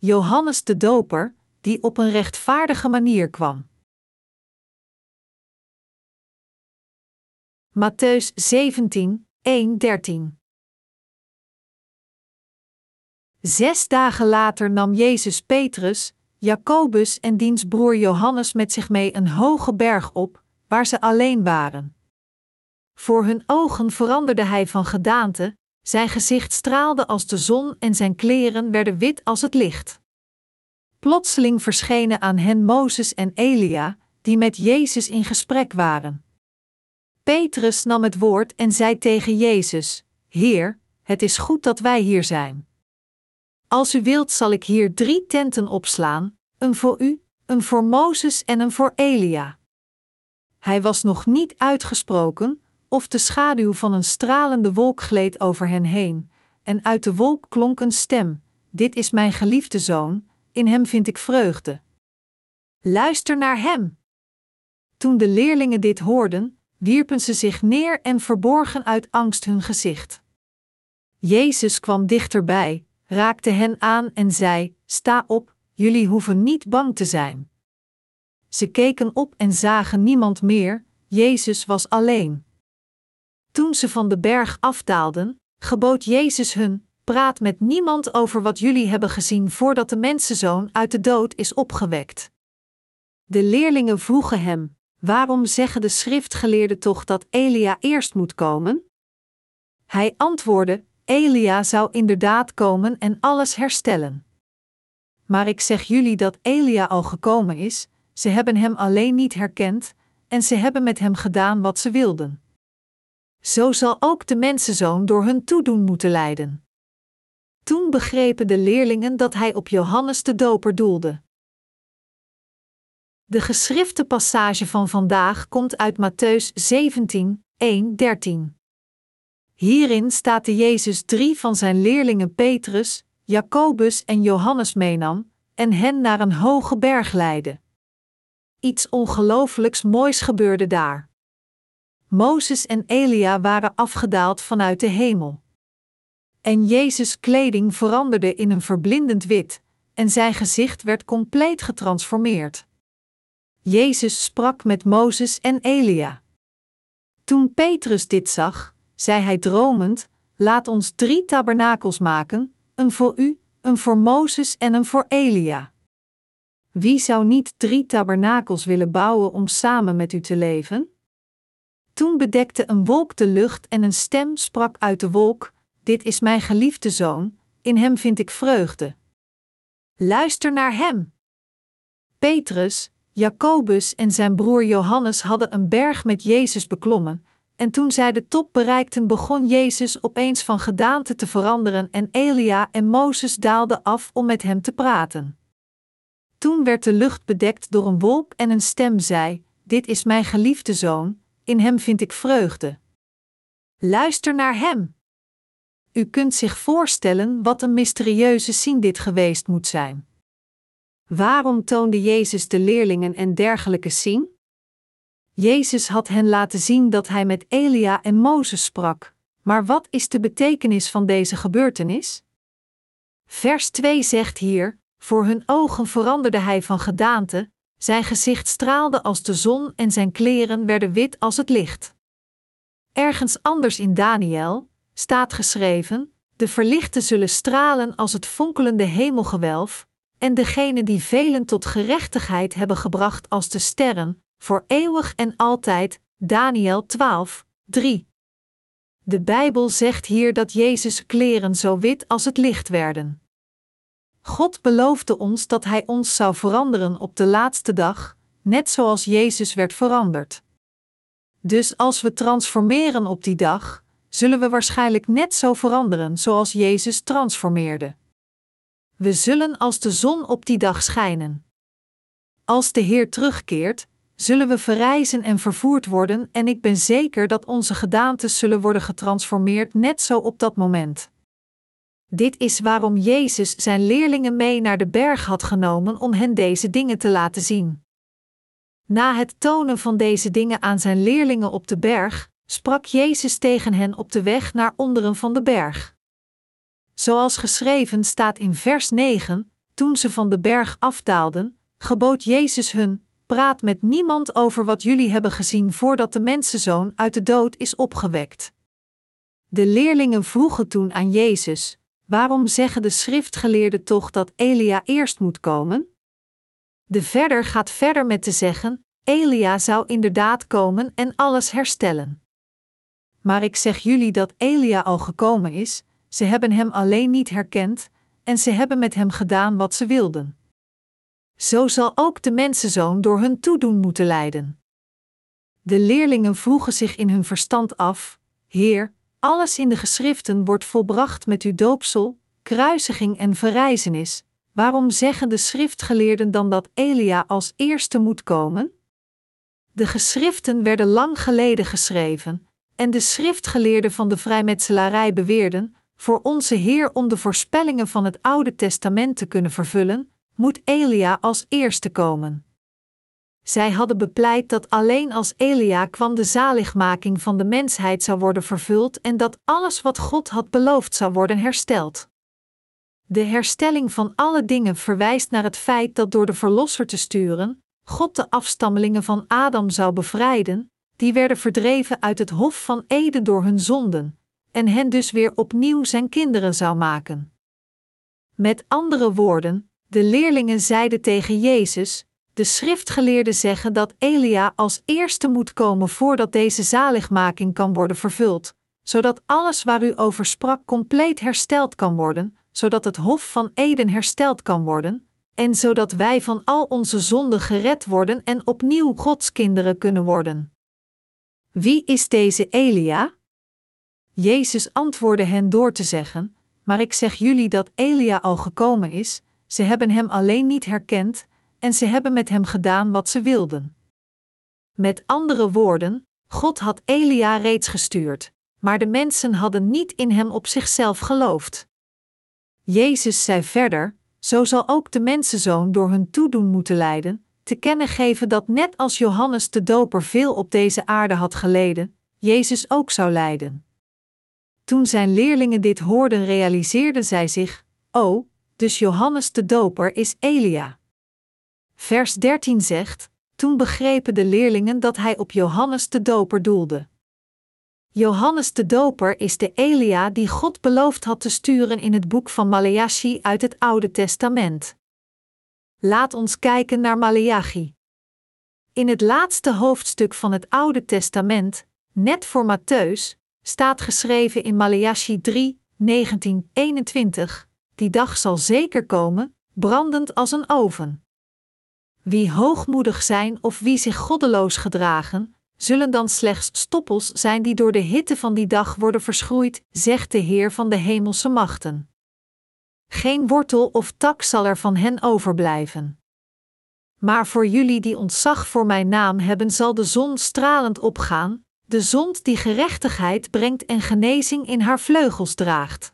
Johannes de Doper, die op een rechtvaardige manier kwam. Matthäus 17, 1, 13 Zes dagen later nam Jezus Petrus, Jacobus en diens broer Johannes met zich mee een hoge berg op, waar ze alleen waren. Voor hun ogen veranderde hij van gedaante, zijn gezicht straalde als de zon en zijn kleren werden wit als het licht. Plotseling verschenen aan hen Mozes en Elia, die met Jezus in gesprek waren. Petrus nam het woord en zei tegen Jezus: Heer, het is goed dat wij hier zijn. Als u wilt, zal ik hier drie tenten opslaan: een voor u, een voor Mozes en een voor Elia. Hij was nog niet uitgesproken, of de schaduw van een stralende wolk gleed over hen heen, en uit de wolk klonk een stem: Dit is mijn geliefde zoon, in hem vind ik vreugde. Luister naar hem. Toen de leerlingen dit hoorden, wierpen ze zich neer en verborgen uit angst hun gezicht. Jezus kwam dichterbij, raakte hen aan en zei: Sta op, jullie hoeven niet bang te zijn. Ze keken op en zagen niemand meer, Jezus was alleen. Toen ze van de berg afdaalden, gebood Jezus hun: Praat met niemand over wat jullie hebben gezien voordat de mensenzoon uit de dood is opgewekt. De leerlingen vroegen hem: Waarom zeggen de schriftgeleerden toch dat Elia eerst moet komen? Hij antwoordde: Elia zou inderdaad komen en alles herstellen. Maar ik zeg jullie dat Elia al gekomen is, ze hebben hem alleen niet herkend, en ze hebben met hem gedaan wat ze wilden. Zo zal ook de mensenzoon door hun toedoen moeten lijden. Toen begrepen de leerlingen dat hij op Johannes de Doper doelde. De geschrifte passage van vandaag komt uit Matthäus 17, 1, 13. Hierin staat de Jezus drie van zijn leerlingen Petrus, Jacobus en Johannes meenam en hen naar een hoge berg leidde. Iets ongelooflijks moois gebeurde daar. Mozes en Elia waren afgedaald vanuit de hemel. En Jezus' kleding veranderde in een verblindend wit, en zijn gezicht werd compleet getransformeerd. Jezus sprak met Mozes en Elia. Toen Petrus dit zag, zei hij dromend: Laat ons drie tabernakels maken, een voor u, een voor Mozes en een voor Elia. Wie zou niet drie tabernakels willen bouwen om samen met u te leven? Toen bedekte een wolk de lucht en een stem sprak uit de wolk: Dit is mijn geliefde zoon, in hem vind ik vreugde. Luister naar hem. Petrus, Jacobus en zijn broer Johannes hadden een berg met Jezus beklommen, en toen zij de top bereikten, begon Jezus opeens van gedaante te veranderen en Elia en Mozes daalden af om met hem te praten. Toen werd de lucht bedekt door een wolk en een stem zei: Dit is mijn geliefde zoon, in hem vind ik vreugde. Luister naar hem. U kunt zich voorstellen wat een mysterieuze zin dit geweest moet zijn. Waarom toonde Jezus de leerlingen en dergelijke zien? Jezus had hen laten zien dat hij met Elia en Mozes sprak, maar wat is de betekenis van deze gebeurtenis? Vers 2 zegt hier: Voor hun ogen veranderde hij van gedaante, zijn gezicht straalde als de zon en zijn kleren werden wit als het licht. Ergens anders in Daniel staat geschreven: De verlichten zullen stralen als het fonkelende hemelgewelf, en degenen die velen tot gerechtigheid hebben gebracht als de sterren, voor eeuwig en altijd. Daniel 12, 3. De Bijbel zegt hier dat Jezus' kleren zo wit als het licht werden. God beloofde ons dat Hij ons zou veranderen op de laatste dag, net zoals Jezus werd veranderd. Dus als we transformeren op die dag, zullen we waarschijnlijk net zo veranderen zoals Jezus transformeerde. We zullen als de zon op die dag schijnen. Als de Heer terugkeert, zullen we verrijzen en vervoerd worden, en ik ben zeker dat onze gedaantes zullen worden getransformeerd net zo op dat moment. Dit is waarom Jezus zijn leerlingen mee naar de berg had genomen om hen deze dingen te laten zien. Na het tonen van deze dingen aan zijn leerlingen op de berg, sprak Jezus tegen hen op de weg naar onderen van de berg. Zoals geschreven staat in vers 9: toen ze van de berg afdaalden, gebood Jezus hun: Praat met niemand over wat jullie hebben gezien voordat de mensenzoon uit de dood is opgewekt. De leerlingen vroegen toen aan Jezus: Waarom zeggen de schriftgeleerden toch dat Elia eerst moet komen? De verder gaat verder met te zeggen: Elia zou inderdaad komen en alles herstellen. Maar ik zeg jullie dat Elia al gekomen is, ze hebben hem alleen niet herkend, en ze hebben met hem gedaan wat ze wilden. Zo zal ook de mensenzoon door hun toedoen moeten lijden. De leerlingen vroegen zich in hun verstand af: Heer, alles in de geschriften wordt volbracht met uw doopsel, kruisiging en verrijzenis. Waarom zeggen de schriftgeleerden dan dat Elia als eerste moet komen? De geschriften werden lang geleden geschreven, en de schriftgeleerden van de vrijmetselarij beweerden: voor onze Heer om de voorspellingen van het Oude Testament te kunnen vervullen, moet Elia als eerste komen. Zij hadden bepleit dat alleen als Elia kwam de zaligmaking van de mensheid zou worden vervuld en dat alles wat God had beloofd zou worden hersteld. De herstelling van alle dingen verwijst naar het feit dat door de Verlosser te sturen, God de afstammelingen van Adam zou bevrijden, die werden verdreven uit het Hof van Eden door hun zonden, en hen dus weer opnieuw zijn kinderen zou maken. Met andere woorden, de leerlingen zeiden tegen Jezus: De schriftgeleerden zeggen dat Elia als eerste moet komen voordat deze zaligmaking kan worden vervuld, zodat alles waar u over sprak compleet hersteld kan worden, zodat het Hof van Eden hersteld kan worden, en zodat wij van al onze zonden gered worden en opnieuw Gods kinderen kunnen worden. Wie is deze Elia? Jezus antwoordde hen door te zeggen: Maar ik zeg jullie dat Elia al gekomen is, ze hebben hem alleen niet herkend, en ze hebben met hem gedaan wat ze wilden. Met andere woorden, God had Elia reeds gestuurd, maar de mensen hadden niet in hem op zichzelf geloofd. Jezus zei verder: Zo zal ook de mensenzoon door hun toedoen moeten lijden, te kennen geven dat net als Johannes de Doper veel op deze aarde had geleden, Jezus ook zou lijden. Toen zijn leerlingen dit hoorden, realiseerden zij zich: Oh, dus Johannes de Doper is Elia. Vers 13 zegt: Toen begrepen de leerlingen dat hij op Johannes de Doper doelde. Johannes de Doper is de Elia die God beloofd had te sturen in het boek van Maleachi uit het Oude Testament. Laat ons kijken naar Maleachi. In het laatste hoofdstuk van het Oude Testament, net voor Matthäus, staat geschreven in Maleachi 3, 19, 21: Die dag zal zeker komen, brandend als een oven. Wie hoogmoedig zijn of wie zich goddeloos gedragen, zullen dan slechts stoppels zijn die door de hitte van die dag worden verschroeid, zegt de Heer van de hemelse machten. Geen wortel of tak zal er van hen overblijven. Maar voor jullie die ontzag voor mijn naam hebben, zal de zon stralend opgaan, de zond die gerechtigheid brengt en genezing in haar vleugels draagt.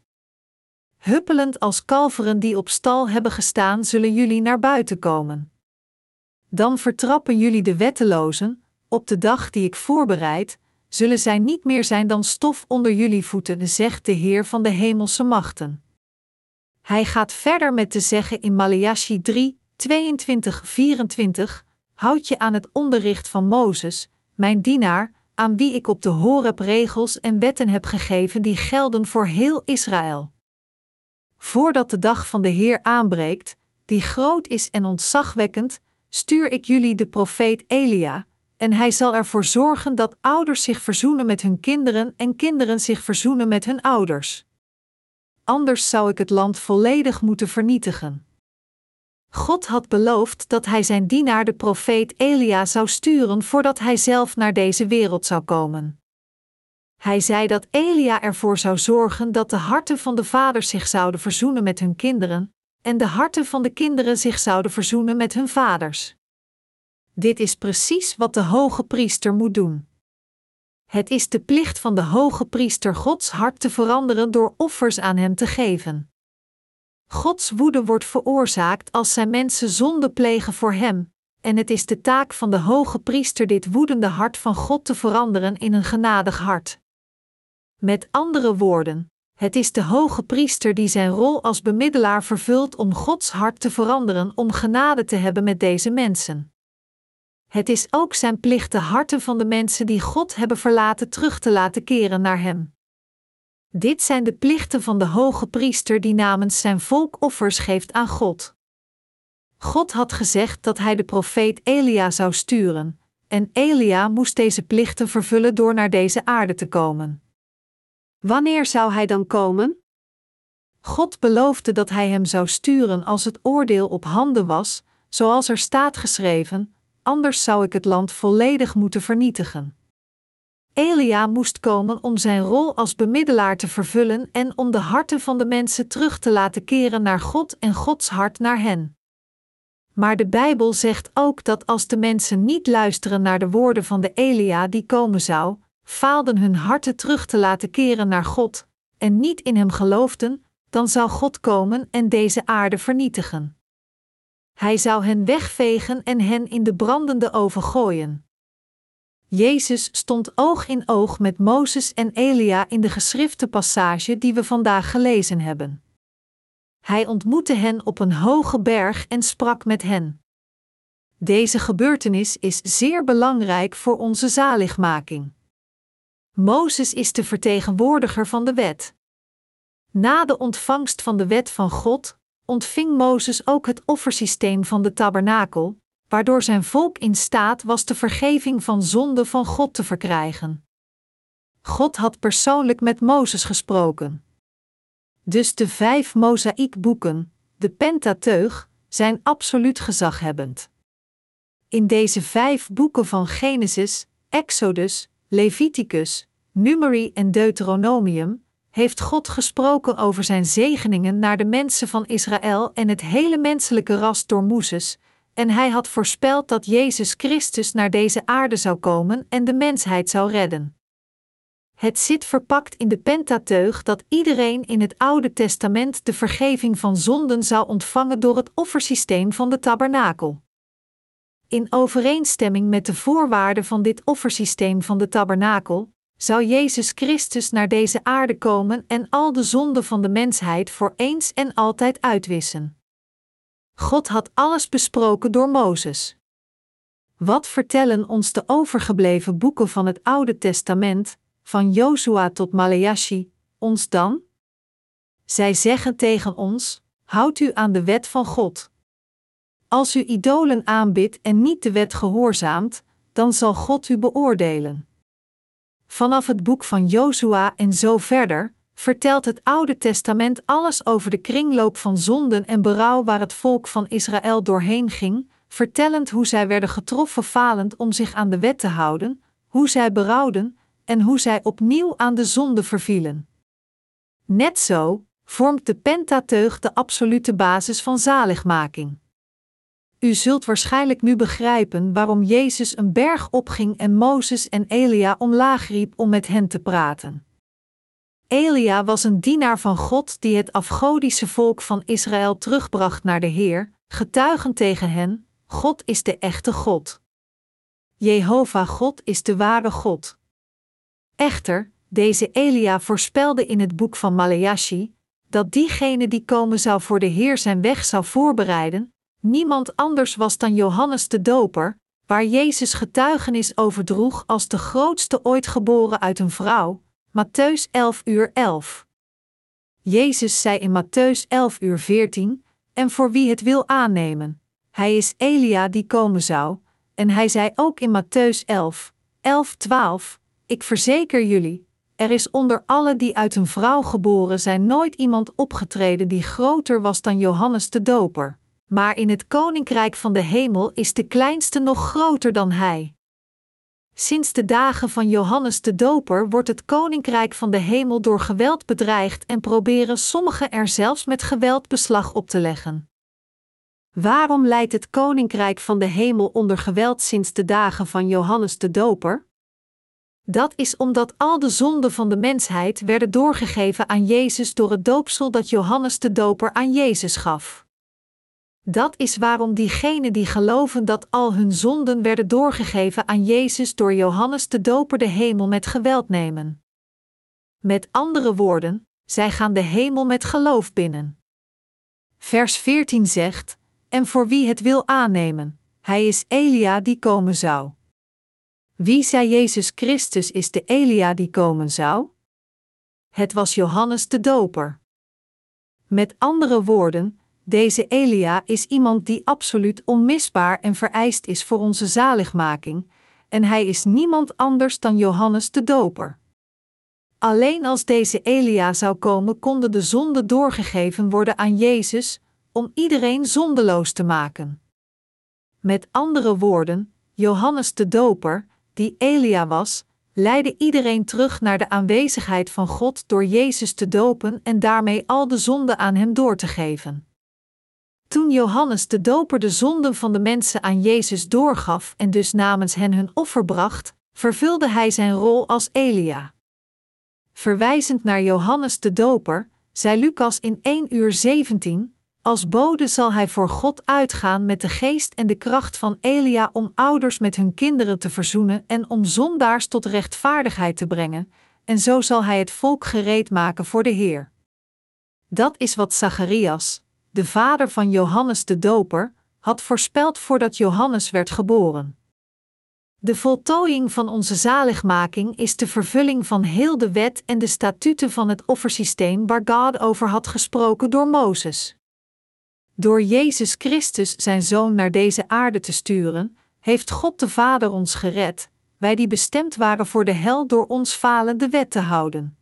Huppelend als kalveren die op stal hebben gestaan, zullen jullie naar buiten komen. Dan vertrappen jullie de wettelozen, op de dag die ik voorbereid, zullen zij niet meer zijn dan stof onder jullie voeten, zegt de Heer van de hemelse machten. Hij gaat verder met te zeggen in Maleachi 3, 22-24: Houd je aan het onderricht van Mozes, mijn dienaar, aan wie ik op de Horeb regels en wetten heb gegeven die gelden voor heel Israël. Voordat de dag van de Heer aanbreekt, die groot is en ontzagwekkend, stuur ik jullie de profeet Elia, en hij zal ervoor zorgen dat ouders zich verzoenen met hun kinderen en kinderen zich verzoenen met hun ouders. Anders zou ik het land volledig moeten vernietigen. God had beloofd dat hij zijn dienaar de profeet Elia zou sturen voordat hij zelf naar deze wereld zou komen. Hij zei dat Elia ervoor zou zorgen dat de harten van de vaders zich zouden verzoenen met hun kinderen, en de harten van de kinderen zich zouden verzoenen met hun vaders. Dit is precies wat de hoge priester moet doen. Het is de plicht van de hoge priester Gods hart te veranderen door offers aan hem te geven. Gods woede wordt veroorzaakt als zijn mensen zonde plegen voor hem, en het is de taak van de hoge priester dit woedende hart van God te veranderen in een genadig hart. Met andere woorden, Het is de hoge priester die zijn rol als bemiddelaar vervult om Gods hart te veranderen om genade te hebben met deze mensen. Het is ook zijn plicht de harten van de mensen die God hebben verlaten terug te laten keren naar Hem. Dit zijn de plichten van de hoge priester die namens zijn volk offers geeft aan God. God had gezegd dat hij de profeet Elia zou sturen, en Elia moest deze plichten vervullen door naar deze aarde te komen. Wanneer zou hij dan komen? God beloofde dat hij hem zou sturen als het oordeel op handen was, zoals er staat geschreven: anders zou ik het land volledig moeten vernietigen. Elia moest komen om zijn rol als bemiddelaar te vervullen en om de harten van de mensen terug te laten keren naar God en Gods hart naar hen. Maar de Bijbel zegt ook dat als de mensen niet luisteren naar de woorden van de Elia die komen zou, faalden hun harten terug te laten keren naar God, en niet in hem geloofden, dan zou God komen en deze aarde vernietigen. Hij zou hen wegvegen en hen in de brandende oven gooien. Jezus stond oog in oog met Mozes en Elia in de geschrifte passage die we vandaag gelezen hebben. Hij ontmoette hen op een hoge berg en sprak met hen. Deze gebeurtenis is zeer belangrijk voor onze zaligmaking. Mozes is de vertegenwoordiger van de wet. Na de ontvangst van de wet van God ontving Mozes ook het offersysteem van de tabernakel, waardoor zijn volk in staat was de vergeving van zonde van God te verkrijgen. God had persoonlijk met Mozes gesproken. Dus de vijf mozaïekboeken, de Pentateuch, zijn absoluut gezaghebbend. In deze vijf boeken van Genesis, Exodus, Leviticus, Numeri en Deuteronomium heeft God gesproken over zijn zegeningen naar de mensen van Israël en het hele menselijke ras door Mozes, en hij had voorspeld dat Jezus Christus naar deze aarde zou komen en de mensheid zou redden. Het zit verpakt in de Pentateuch dat iedereen in het Oude Testament de vergeving van zonden zou ontvangen door het offersysteem van de tabernakel. In overeenstemming met de voorwaarden van dit offersysteem van de tabernakel, zou Jezus Christus naar deze aarde komen en al de zonden van de mensheid voor eens en altijd uitwissen. God had alles besproken door Mozes. Wat vertellen ons de overgebleven boeken van het Oude Testament, van Jozua tot Maleachi, ons dan? Zij zeggen tegen ons: Houd u aan de wet van God. Als u idolen aanbidt en niet de wet gehoorzaamt, dan zal God u beoordelen. Vanaf het boek van Jozua en zo verder vertelt het Oude Testament alles over de kringloop van zonden en berouw waar het volk van Israël doorheen ging, vertellend hoe zij werden getroffen falend om zich aan de wet te houden, hoe zij berouwden en hoe zij opnieuw aan de zonde vervielen. Net zo vormt de Pentateuch de absolute basis van zaligmaking. U zult waarschijnlijk nu begrijpen waarom Jezus een berg opging en Mozes en Elia omlaag riep om met hen te praten. Elia was een dienaar van God die het afgodische volk van Israël terugbracht naar de Heer, getuigend tegen hen: God is de echte God. Jehovah God is de ware God. Echter, deze Elia voorspelde in het boek van Maleachi dat diegene die komen zou voor de Heer zijn weg zou voorbereiden, niemand anders was dan Johannes de Doper, waar Jezus getuigenis over droeg als de grootste ooit geboren uit een vrouw, Matthäus 11 uur 11. Jezus zei in Matthäus 11 uur 14, en voor wie het wil aannemen, hij is Elia die komen zou, en hij zei ook in Matthäus 11, 11 12, ik verzeker jullie, er is onder alle die uit een vrouw geboren zijn nooit iemand opgetreden die groter was dan Johannes de Doper maar in het koninkrijk van de hemel is de kleinste nog groter dan hij. Sinds de dagen van Johannes de Doper wordt het koninkrijk van de hemel door geweld bedreigd en proberen sommigen er zelfs met geweld beslag op te leggen. Waarom leidt het koninkrijk van de hemel onder geweld sinds de dagen van Johannes de Doper? Dat is omdat al de zonden van de mensheid werden doorgegeven aan Jezus door het doopsel dat Johannes de Doper aan Jezus gaf. Dat is waarom diegenen die geloven dat al hun zonden werden doorgegeven aan Jezus door Johannes de Doper de hemel met geweld nemen. Met andere woorden, zij gaan de hemel met geloof binnen. Vers 14 zegt: En voor wie het wil aannemen, hij is Elia die komen zou. Wie zei Jezus Christus is de Elia die komen zou? Het was Johannes de Doper. Met andere woorden, deze Elia is iemand die absoluut onmisbaar en vereist is voor onze zaligmaking, en hij is niemand anders dan Johannes de Doper. Alleen als deze Elia zou komen, konden de zonden doorgegeven worden aan Jezus, om iedereen zondeloos te maken. Met andere woorden, Johannes de Doper, die Elia was, leidde iedereen terug naar de aanwezigheid van God door Jezus te dopen en daarmee al de zonden aan hem door te geven. Toen Johannes de Doper de zonden van de mensen aan Jezus doorgaf en dus namens hen hun offer bracht, vervulde hij zijn rol als Elia. Verwijzend naar Johannes de Doper, zei Lucas in 1 uur 17: Als bode zal hij voor God uitgaan met de geest en de kracht van Elia om ouders met hun kinderen te verzoenen en om zondaars tot rechtvaardigheid te brengen, en zo zal hij het volk gereed maken voor de Heer. Dat is wat Zacharias, de vader van Johannes de Doper, had voorspeld voordat Johannes werd geboren. De voltooiing van onze zaligmaking is de vervulling van heel de wet en de statuten van het offersysteem waar God over had gesproken door Mozes. Door Jezus Christus, zijn zoon, naar deze aarde te sturen, heeft God de Vader ons gered, wij die bestemd waren voor de hel door ons falen de wet te houden.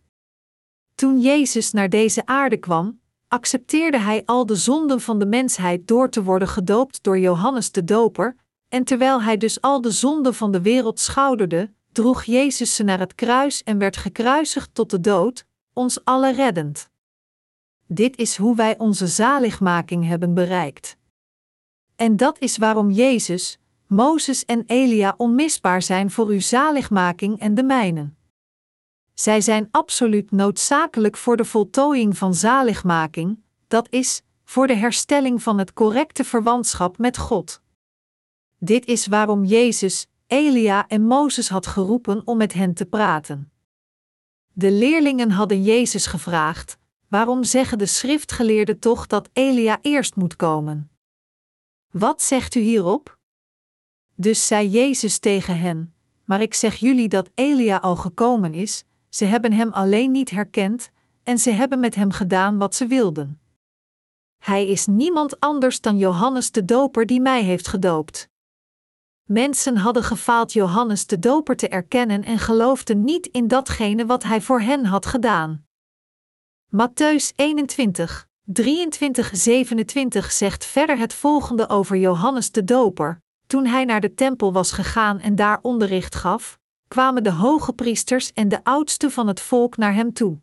Toen Jezus naar deze aarde kwam, accepteerde hij al de zonden van de mensheid door te worden gedoopt door Johannes de Doper, en terwijl hij dus al de zonden van de wereld schouderde, droeg Jezus ze naar het kruis en werd gekruisigd tot de dood, ons alle reddend. Dit is hoe wij onze zaligmaking hebben bereikt. En dat is waarom Jezus, Mozes en Elia onmisbaar zijn voor uw zaligmaking en de mijnen. Zij zijn absoluut noodzakelijk voor de voltooiing van zaligmaking, dat is, voor de herstelling van het correcte verwantschap met God. Dit is waarom Jezus, Elia en Mozes had geroepen om met hen te praten. De leerlingen hadden Jezus gevraagd: Waarom zeggen de schriftgeleerden toch dat Elia eerst moet komen? Wat zegt u hierop? Dus zei Jezus tegen hen: Maar ik zeg jullie dat Elia al gekomen is, ze hebben hem alleen niet herkend, en ze hebben met hem gedaan wat ze wilden. Hij is niemand anders dan Johannes de Doper die mij heeft gedoopt. Mensen hadden gefaald Johannes de Doper te erkennen en geloofden niet in datgene wat hij voor hen had gedaan. Matthäus 21, 23, 27 zegt verder het volgende over Johannes de Doper. Toen hij naar de tempel was gegaan en daar onderricht gaf, kwamen de hoge priesters en de oudsten van het volk naar hem toe.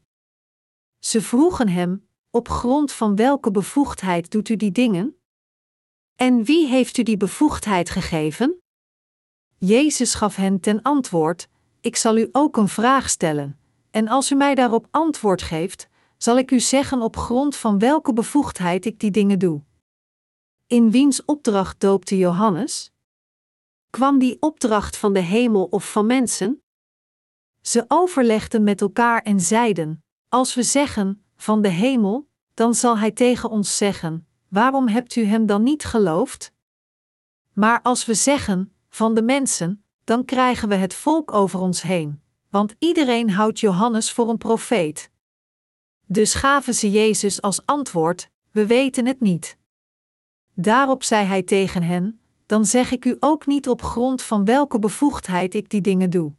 Ze vroegen hem: Op grond van welke bevoegdheid doet u die dingen? En wie heeft u die bevoegdheid gegeven? Jezus gaf hen ten antwoord: Ik zal u ook een vraag stellen, en als u mij daarop antwoord geeft, zal ik u zeggen op grond van welke bevoegdheid ik die dingen doe. In wiens opdracht doopte Johannes? Kwam die opdracht van de hemel of van mensen? Ze overlegden met elkaar en zeiden: Als we zeggen van de hemel, dan zal hij tegen ons zeggen: Waarom hebt u hem dan niet geloofd? Maar als we zeggen van de mensen, dan krijgen we het volk over ons heen, want iedereen houdt Johannes voor een profeet. Dus gaven ze Jezus als antwoord: We weten het niet. Daarop zei hij tegen hen: Dan zeg ik u ook niet op grond van welke bevoegdheid ik die dingen doe.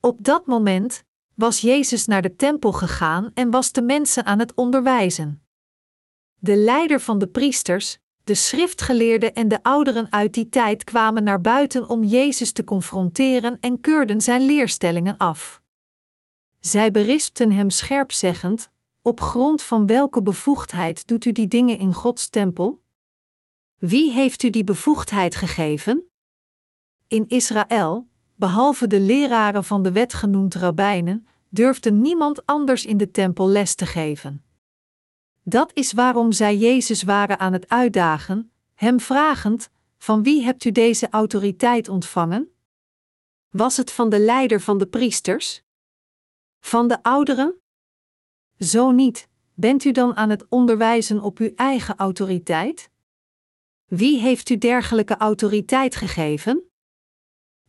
Op dat moment was Jezus naar de tempel gegaan en was de mensen aan het onderwijzen. De leider van de priesters, de schriftgeleerden en de ouderen uit die tijd kwamen naar buiten om Jezus te confronteren en keurden zijn leerstellingen af. Zij berispten hem scherp zeggend: Op grond van welke bevoegdheid doet u die dingen in Gods tempel? Wie heeft u die bevoegdheid gegeven? In Israël, behalve de leraren van de wet genoemd rabbijnen, durfde niemand anders in de tempel les te geven. Dat is waarom zij Jezus waren aan het uitdagen, hem vragend: Van wie hebt u deze autoriteit ontvangen? Was het van de leider van de priesters? Van de ouderen? Zo niet, bent u dan aan het onderwijzen op uw eigen autoriteit? Wie heeft u dergelijke autoriteit gegeven?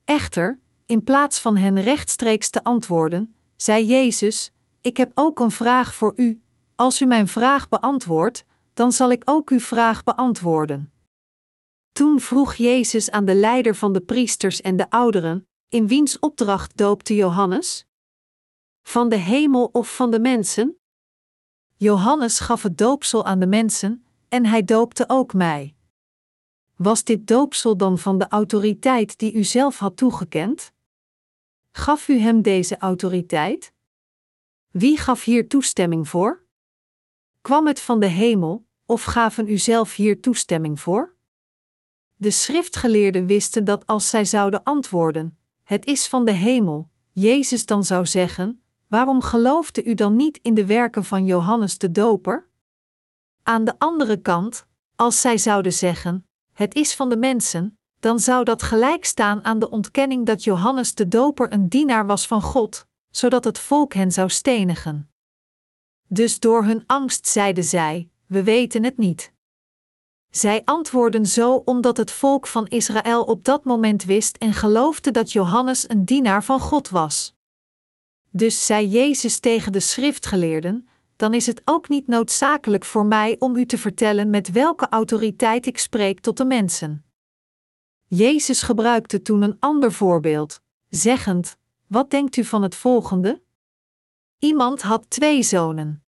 Echter, in plaats van hen rechtstreeks te antwoorden, zei Jezus: Ik heb ook een vraag voor u. Als u mijn vraag beantwoordt, dan zal ik ook uw vraag beantwoorden. Toen vroeg Jezus aan de leider van de priesters en de ouderen: In wiens opdracht doopte Johannes? Van de hemel of van de mensen? Johannes gaf het doopsel aan de mensen, en hij doopte ook mij. Was dit doopsel dan van de autoriteit die u zelf had toegekend? Gaf u hem deze autoriteit? Wie gaf hier toestemming voor? Kwam het van de hemel, of gaven u zelf hier toestemming voor? De schriftgeleerden wisten dat als zij zouden antwoorden: Het is van de hemel, Jezus dan zou zeggen: Waarom geloofde u dan niet in de werken van Johannes de Doper? Aan de andere kant, als zij zouden zeggen: Het is van de mensen, dan zou dat gelijk staan aan de ontkenning dat Johannes de Doper een dienaar was van God, zodat het volk hen zou stenigen. Dus door hun angst zeiden zij: We weten het niet. Zij antwoorden zo omdat het volk van Israël op dat moment wist en geloofde dat Johannes een dienaar van God was. Dus zei Jezus tegen de schriftgeleerden: Dan is het ook niet noodzakelijk voor mij om u te vertellen met welke autoriteit ik spreek tot de mensen. Jezus gebruikte toen een ander voorbeeld, zeggend: Wat denkt u van het volgende? Iemand had twee zonen.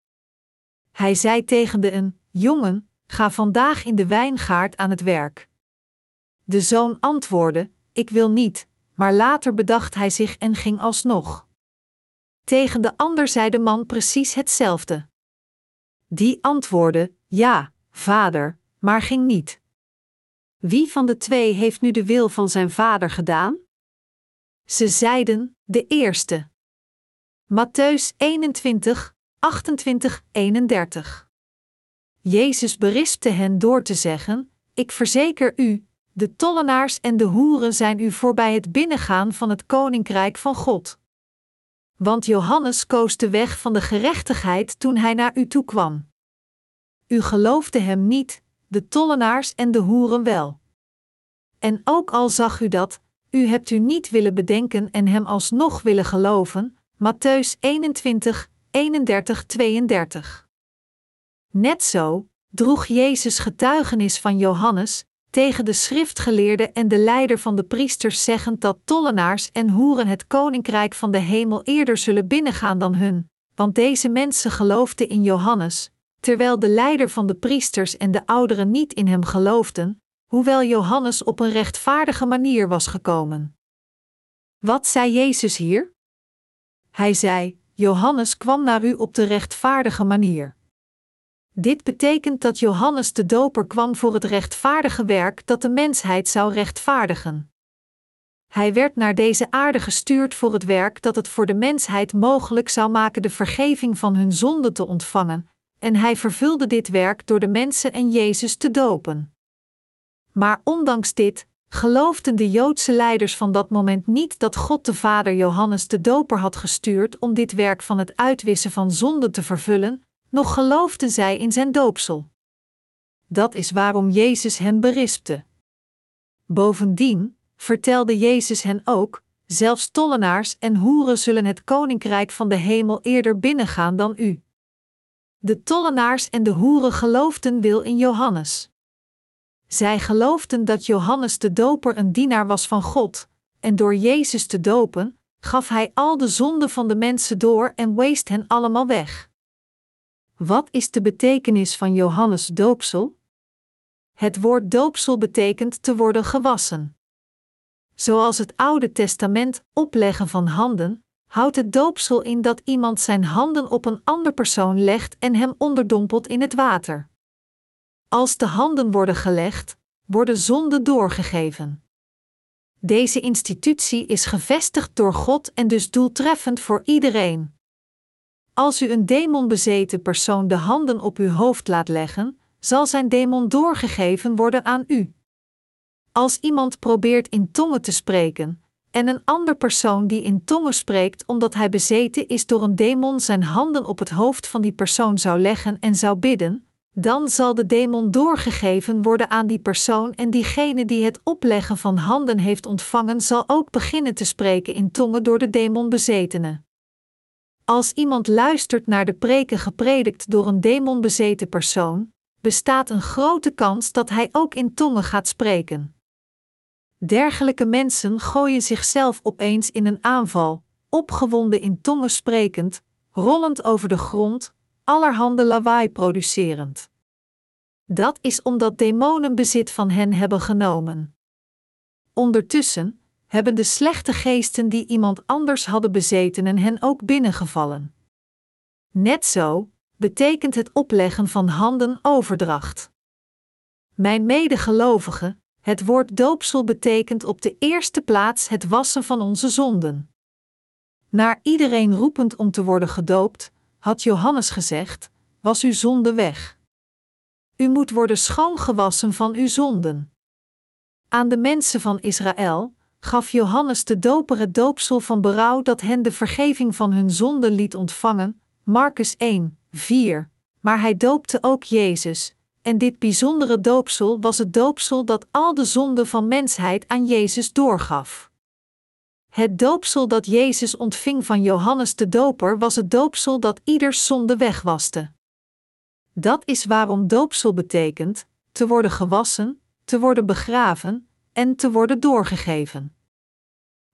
Hij zei tegen de een: Jongen, ga vandaag in de wijngaard aan het werk. De zoon antwoordde: Ik wil niet, maar later bedacht hij zich en ging alsnog. Tegen de ander zei de man precies hetzelfde. Die antwoordde: Ja, vader, maar ging niet. Wie van de twee heeft nu de wil van zijn vader gedaan? Ze zeiden: De eerste. Matthäus 21, 28, 31. Jezus berispte hen door te zeggen: Ik verzeker u, de tollenaars en de hoeren zijn u voorbij het binnengaan van het koninkrijk van God. Want Johannes koos de weg van de gerechtigheid toen hij naar u toe kwam. U geloofde hem niet, de tollenaars en de hoeren wel. En ook al zag u dat, u hebt u niet willen bedenken en hem alsnog willen geloven. Matthäus 21, 31, 32. Net zo droeg Jezus getuigenis van Johannes tegen de schriftgeleerde en de leider van de priesters zeggend dat tollenaars en hoeren het koninkrijk van de hemel eerder zullen binnengaan dan hun, want deze mensen geloofden in Johannes, terwijl de leider van de priesters en de ouderen niet in hem geloofden, hoewel Johannes op een rechtvaardige manier was gekomen. Wat zei Jezus hier? Hij zei: Johannes kwam naar u op de rechtvaardige manier. Dit betekent dat Johannes de Doper kwam voor het rechtvaardige werk dat de mensheid zou rechtvaardigen. Hij werd naar deze aarde gestuurd voor het werk dat het voor de mensheid mogelijk zou maken de vergeving van hun zonden te ontvangen, en hij vervulde dit werk door de mensen en Jezus te dopen. Maar ondanks dit, geloofden de Joodse leiders van dat moment niet dat God de Vader Johannes de Doper had gestuurd om dit werk van het uitwissen van zonden te vervullen, nog geloofden zij in zijn doopsel. Dat is waarom Jezus hen berispte. Bovendien vertelde Jezus hen ook: zelfs tollenaars en hoeren zullen het koninkrijk van de hemel eerder binnengaan dan u. De tollenaars en de hoeren geloofden wil in Johannes. Zij geloofden dat Johannes de Doper een dienaar was van God, en door Jezus te dopen, gaf hij al de zonden van de mensen door en weest hen allemaal weg. Wat is de betekenis van Johannes doopsel? Het woord doopsel betekent te worden gewassen. Zoals het Oude Testament opleggen van handen, houdt het doopsel in dat iemand zijn handen op een ander persoon legt en hem onderdompelt in het water. Als de handen worden gelegd, worden zonden doorgegeven. Deze institutie is gevestigd door God en dus doeltreffend voor iedereen. Als u een demonbezeten persoon de handen op uw hoofd laat leggen, zal zijn demon doorgegeven worden aan u. Als iemand probeert in tongen te spreken, en een ander persoon die in tongen spreekt omdat hij bezeten is door een demon zijn handen op het hoofd van die persoon zou leggen en zou bidden, dan zal de demon doorgegeven worden aan die persoon en diegene die het opleggen van handen heeft ontvangen zal ook beginnen te spreken in tongen door de demon bezetene. Als iemand luistert naar de preken gepredikt door een demonbezeten persoon, bestaat een grote kans dat hij ook in tongen gaat spreken. Dergelijke mensen gooien zichzelf opeens in een aanval, opgewonden in tongen sprekend, rollend over de grond, allerhande lawaai producerend. Dat is omdat demonen bezit van hen hebben genomen. Ondertussen hebben de slechte geesten die iemand anders hadden bezeten en hen ook binnengevallen. Net zo betekent het opleggen van handen overdracht. Mijn medegelovigen, het woord doopsel betekent op de eerste plaats het wassen van onze zonden. Naar iedereen roepend om te worden gedoopt, had Johannes gezegd: Was uw zonde weg. U moet worden schoongewassen van uw zonden. Aan de mensen van Israël gaf Johannes de doper het doopsel van berouw dat hen de vergeving van hun zonden liet ontvangen, Marcus 1, 4. Maar hij doopte ook Jezus, en dit bijzondere doopsel was het doopsel dat al de zonden van mensheid aan Jezus doorgaf. Het doopsel dat Jezus ontving van Johannes de Doper was het doopsel dat ieders zonde wegwaste. Dat is waarom doopsel betekent: te worden gewassen, te worden begraven en te worden doorgegeven.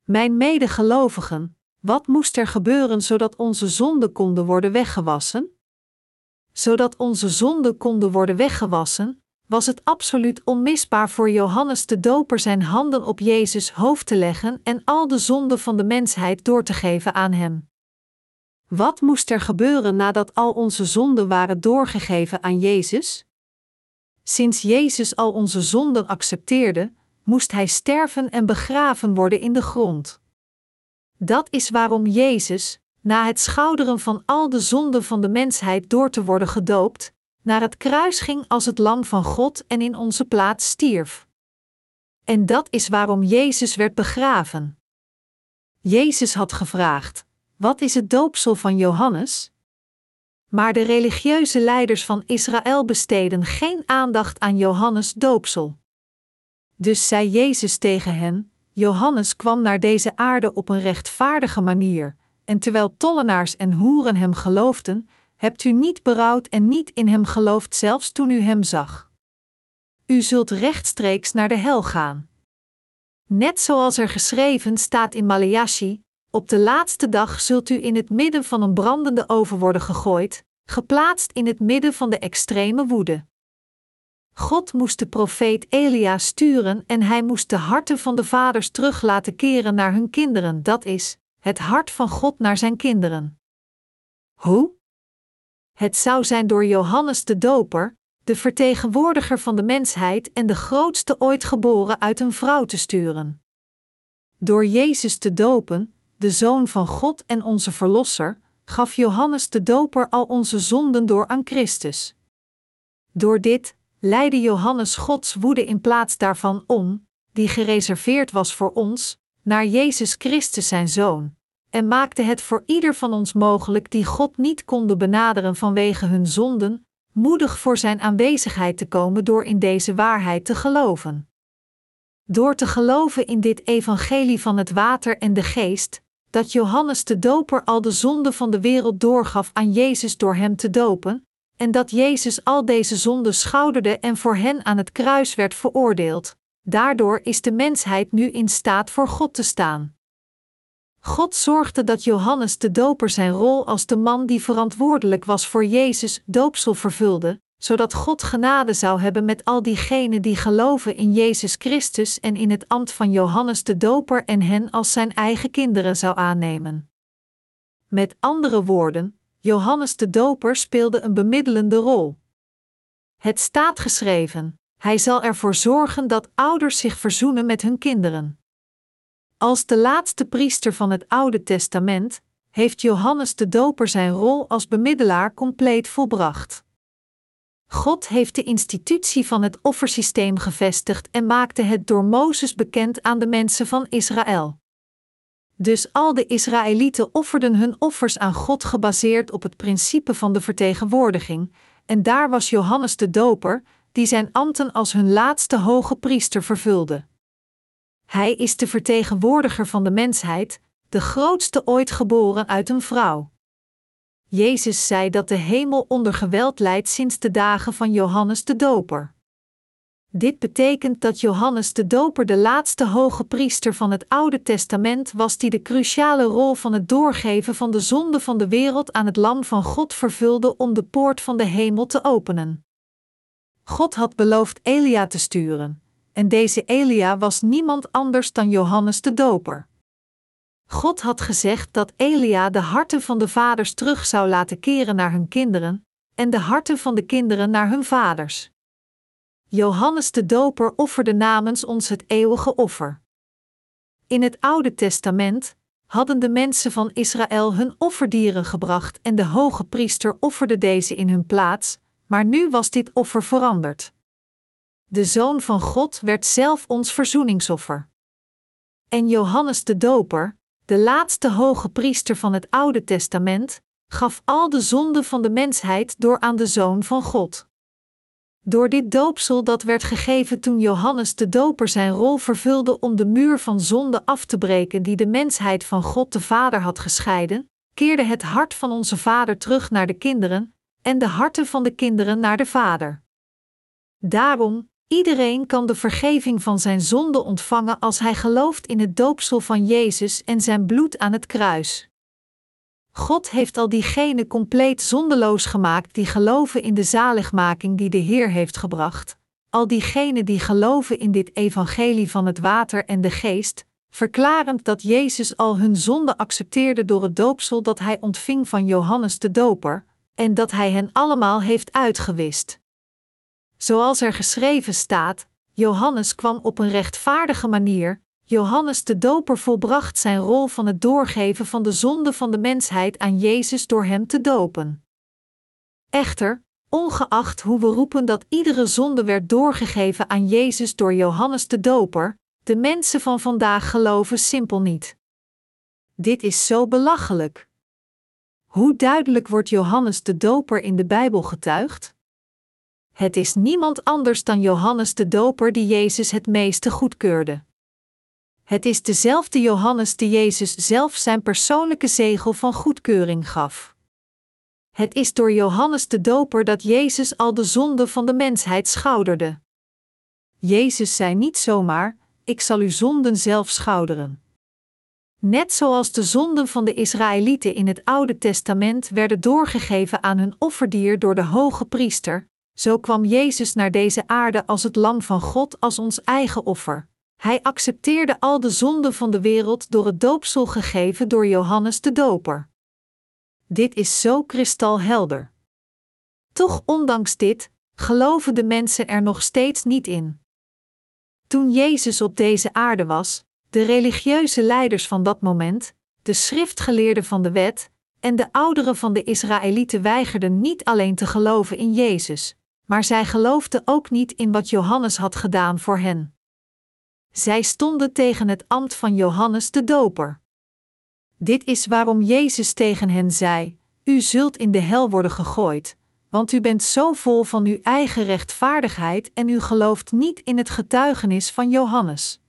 Mijn medegelovigen, wat moest er gebeuren zodat onze zonden konden worden weggewassen? zodat onze zonden konden worden weggewassen, was het absoluut onmisbaar voor Johannes de Doper zijn handen op Jezus hoofd te leggen en al de zonden van de mensheid door te geven aan hem. Wat moest er gebeuren nadat al onze zonden waren doorgegeven aan Jezus? Sinds Jezus al onze zonden accepteerde, moest hij sterven en begraven worden in de grond. Dat is waarom Jezus, na het schouderen van al de zonden van de mensheid door te worden gedoopt, naar het kruis ging als het lam van God en in onze plaats stierf. En dat is waarom Jezus werd begraven. Jezus had gevraagd: Wat is het doopsel van Johannes? Maar de religieuze leiders van Israël besteden geen aandacht aan Johannes' doopsel. Dus zei Jezus tegen hen: Johannes kwam naar deze aarde op een rechtvaardige manier, en terwijl tollenaars en hoeren hem geloofden, hebt u niet berouwd en niet in hem geloofd zelfs toen u hem zag. U zult rechtstreeks naar de hel gaan. Net zoals er geschreven staat in Maleachi: op de laatste dag zult u in het midden van een brandende oven worden gegooid, geplaatst in het midden van de extreme woede. God moest de profeet Elia sturen en hij moest de harten van de vaders terug laten keren naar hun kinderen, dat is, het hart van God naar zijn kinderen. Hoe? Het zou zijn door Johannes de Doper, de vertegenwoordiger van de mensheid en de grootste ooit geboren uit een vrouw te sturen. Door Jezus te dopen, de Zoon van God en onze Verlosser, gaf Johannes de Doper al onze zonden door aan Christus. Door dit leidde Johannes Gods woede in plaats daarvan om, die gereserveerd was voor ons, naar Jezus Christus zijn Zoon, en maakte het voor ieder van ons mogelijk die God niet konden benaderen vanwege hun zonden, moedig voor Zijn aanwezigheid te komen door in deze waarheid te geloven. Door te geloven in dit evangelie van het water en de geest, dat Johannes de Doper al de zonde van de wereld doorgaf aan Jezus door hem te dopen, en dat Jezus al deze zonden schouderde en voor hen aan het kruis werd veroordeeld. Daardoor is de mensheid nu in staat voor God te staan. God zorgde dat Johannes de Doper zijn rol als de man die verantwoordelijk was voor Jezus doopsel vervulde, zodat God genade zou hebben met al diegenen die geloven in Jezus Christus en in het ambt van Johannes de Doper en hen als zijn eigen kinderen zou aannemen. Met andere woorden, Johannes de Doper speelde een bemiddelende rol. Het staat geschreven: Hij zal ervoor zorgen dat ouders zich verzoenen met hun kinderen. Als de laatste priester van het Oude Testament heeft Johannes de Doper zijn rol als bemiddelaar compleet volbracht. God heeft de institutie van het offersysteem gevestigd en maakte het door Mozes bekend aan de mensen van Israël. Dus al de Israëlieten offerden hun offers aan God gebaseerd op het principe van de vertegenwoordiging, en daar was Johannes de Doper, die zijn ambten als hun laatste hoge priester vervulde. Hij is de vertegenwoordiger van de mensheid, de grootste ooit geboren uit een vrouw. Jezus zei dat de hemel onder geweld leidt sinds de dagen van Johannes de Doper. Dit betekent dat Johannes de Doper de laatste hoge priester van het Oude Testament was die de cruciale rol van het doorgeven van de zonde van de wereld aan het Lam van God vervulde om de poort van de hemel te openen. God had beloofd Elia te sturen, en deze Elia was niemand anders dan Johannes de Doper. God had gezegd dat Elia de harten van de vaders terug zou laten keren naar hun kinderen, en de harten van de kinderen naar hun vaders. Johannes de Doper offerde namens ons het eeuwige offer. In het Oude Testament hadden de mensen van Israël hun offerdieren gebracht en de hoge priester offerde deze in hun plaats, maar nu was dit offer veranderd. De Zoon van God werd zelf ons verzoeningsoffer. En Johannes de Doper, de laatste hoge priester van het Oude Testament, gaf al de zonden van de mensheid door aan de Zoon van God. Door dit doopsel dat werd gegeven toen Johannes de Doper zijn rol vervulde om de muur van zonde af te breken die de mensheid van God de Vader had gescheiden, keerde het hart van onze Vader terug naar de kinderen en de harten van de kinderen naar de Vader. Daarom, iedereen kan de vergeving van zijn zonde ontvangen als hij gelooft in het doopsel van Jezus en zijn bloed aan het kruis. God heeft al diegenen compleet zondeloos gemaakt die geloven in de zaligmaking die de Heer heeft gebracht, al diegenen die geloven in dit evangelie van het water en de geest, verklarend dat Jezus al hun zonde accepteerde door het doopsel dat hij ontving van Johannes de Doper, en dat hij hen allemaal heeft uitgewist. Zoals er geschreven staat: Johannes kwam op een rechtvaardige manier, Johannes de Doper volbracht zijn rol van het doorgeven van de zonde van de mensheid aan Jezus door hem te dopen. Echter, ongeacht hoe we roepen dat iedere zonde werd doorgegeven aan Jezus door Johannes de Doper, de mensen van vandaag geloven simpel niet. Dit is zo belachelijk. Hoe duidelijk wordt Johannes de Doper in de Bijbel getuigd? Het is niemand anders dan Johannes de Doper die Jezus het meeste goedkeurde. Het is dezelfde Johannes die Jezus zelf zijn persoonlijke zegel van goedkeuring gaf. Het is door Johannes de Doper dat Jezus al de zonde van de mensheid schouderde. Jezus zei niet zomaar: Ik zal uw zonden zelf schouderen. Net zoals de zonden van de Israëlieten in het Oude Testament werden doorgegeven aan hun offerdier door de hoge priester, zo kwam Jezus naar deze aarde als het Lam van God als ons eigen offer. Hij accepteerde al de zonden van de wereld door het doopsel gegeven door Johannes de Doper. Dit is zo kristalhelder. Toch, ondanks dit, geloven de mensen er nog steeds niet in. Toen Jezus op deze aarde was, de religieuze leiders van dat moment, de schriftgeleerden van de wet en de ouderen van de Israëlieten weigerden niet alleen te geloven in Jezus, maar zij geloofden ook niet in wat Johannes had gedaan voor hen. Zij stonden tegen het ambt van Johannes de Doper. Dit is waarom Jezus tegen hen zei: U zult in de hel worden gegooid, want u bent zo vol van uw eigen rechtvaardigheid en u gelooft niet in het getuigenis van Johannes.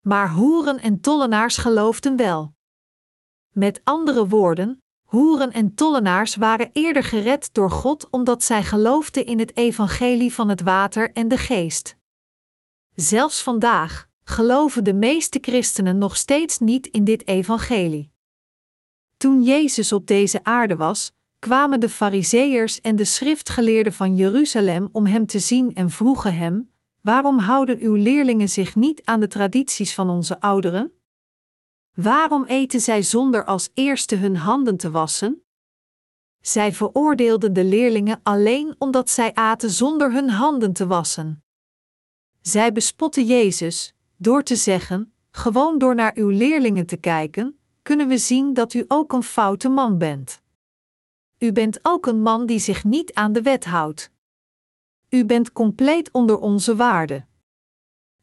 Maar hoeren en tollenaars geloofden wel. Met andere woorden, hoeren en tollenaars waren eerder gered door God omdat zij geloofden in het evangelie van het water en de geest. Zelfs vandaag geloven de meeste christenen nog steeds niet in dit evangelie. Toen Jezus op deze aarde was, kwamen de Fariseërs en de schriftgeleerden van Jeruzalem om hem te zien en vroegen hem: Waarom houden uw leerlingen zich niet aan de tradities van onze ouderen? Waarom eten zij zonder als eerste hun handen te wassen? Zij veroordeelden de leerlingen alleen omdat zij aten zonder hun handen te wassen. Zij bespotten Jezus, door te zeggen: gewoon door naar uw leerlingen te kijken, kunnen we zien dat u ook een foute man bent. U bent ook een man die zich niet aan de wet houdt. U bent compleet onder onze waarde.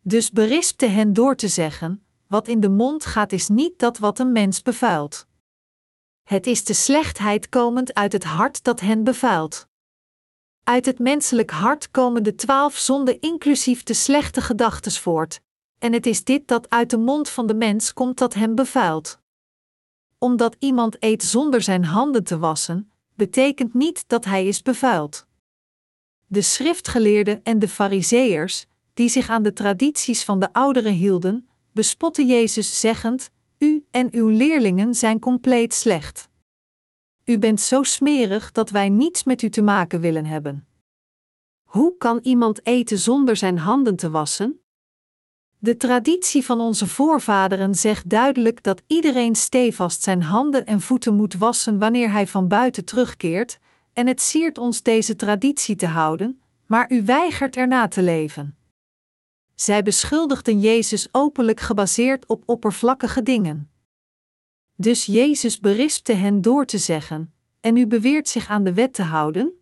Dus berispte hen door te zeggen: wat in de mond gaat is niet dat wat een mens bevuilt. Het is de slechtheid komend uit het hart dat hen bevuilt. Uit het menselijk hart komen de twaalf zonden inclusief de slechte gedachten voort, en het is dit dat uit de mond van de mens komt dat hem bevuilt. Omdat iemand eet zonder zijn handen te wassen, betekent niet dat hij is bevuild. De schriftgeleerden en de fariseërs, die zich aan de tradities van de ouderen hielden, bespotten Jezus zeggend: U en uw leerlingen zijn compleet slecht. U bent zo smerig dat wij niets met u te maken willen hebben. Hoe kan iemand eten zonder zijn handen te wassen? De traditie van onze voorvaderen zegt duidelijk dat iedereen stevast zijn handen en voeten moet wassen wanneer hij van buiten terugkeert, en het siert ons deze traditie te houden, maar u weigert erna te leven. Zij beschuldigden Jezus openlijk gebaseerd op oppervlakkige dingen. Dus Jezus berispte hen door te zeggen: En u beweert zich aan de wet te houden?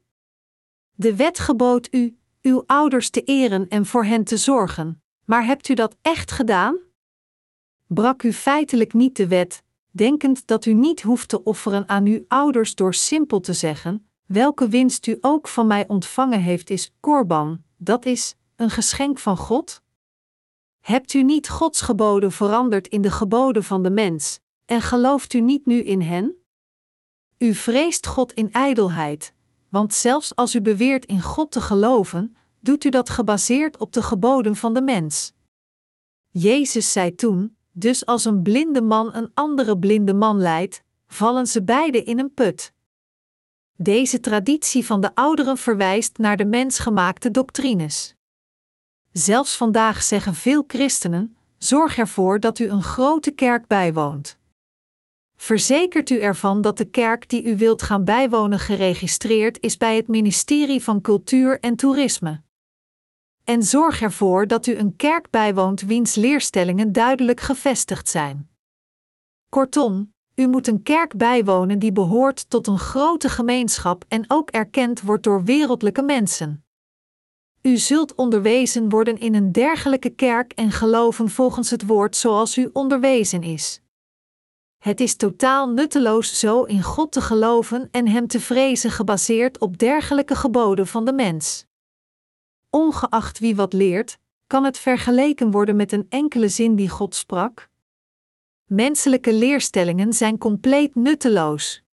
De wet gebood u uw ouders te eren en voor hen te zorgen, maar hebt u dat echt gedaan? Brak u feitelijk niet de wet, denkend dat u niet hoeft te offeren aan uw ouders door simpel te zeggen: Welke winst u ook van mij ontvangen heeft, is korban, dat is een geschenk van God? Hebt u niet Gods geboden veranderd in de geboden van de mens, en gelooft u niet nu in hen? U vreest God in ijdelheid, want zelfs als u beweert in God te geloven, doet u dat gebaseerd op de geboden van de mens. Jezus zei toen: Dus als een blinde man een andere blinde man leidt, vallen ze beiden in een put. Deze traditie van de ouderen verwijst naar de mensgemaakte doctrines. Zelfs vandaag zeggen veel christenen: zorg ervoor dat u een grote kerk bijwoont. Verzekert u ervan dat de kerk die u wilt gaan bijwonen geregistreerd is bij het ministerie van Cultuur en Toerisme. En zorg ervoor dat u een kerk bijwoont wiens leerstellingen duidelijk gevestigd zijn. Kortom, u moet een kerk bijwonen die behoort tot een grote gemeenschap en ook erkend wordt door wereldlijke mensen. U zult onderwezen worden in een dergelijke kerk en geloven volgens het woord zoals u onderwezen is. Het is totaal nutteloos zo in God te geloven en Hem te vrezen gebaseerd op dergelijke geboden van de mens. Ongeacht wie wat leert, kan het vergeleken worden met een enkele zin die God sprak? Menselijke leerstellingen zijn compleet nutteloos.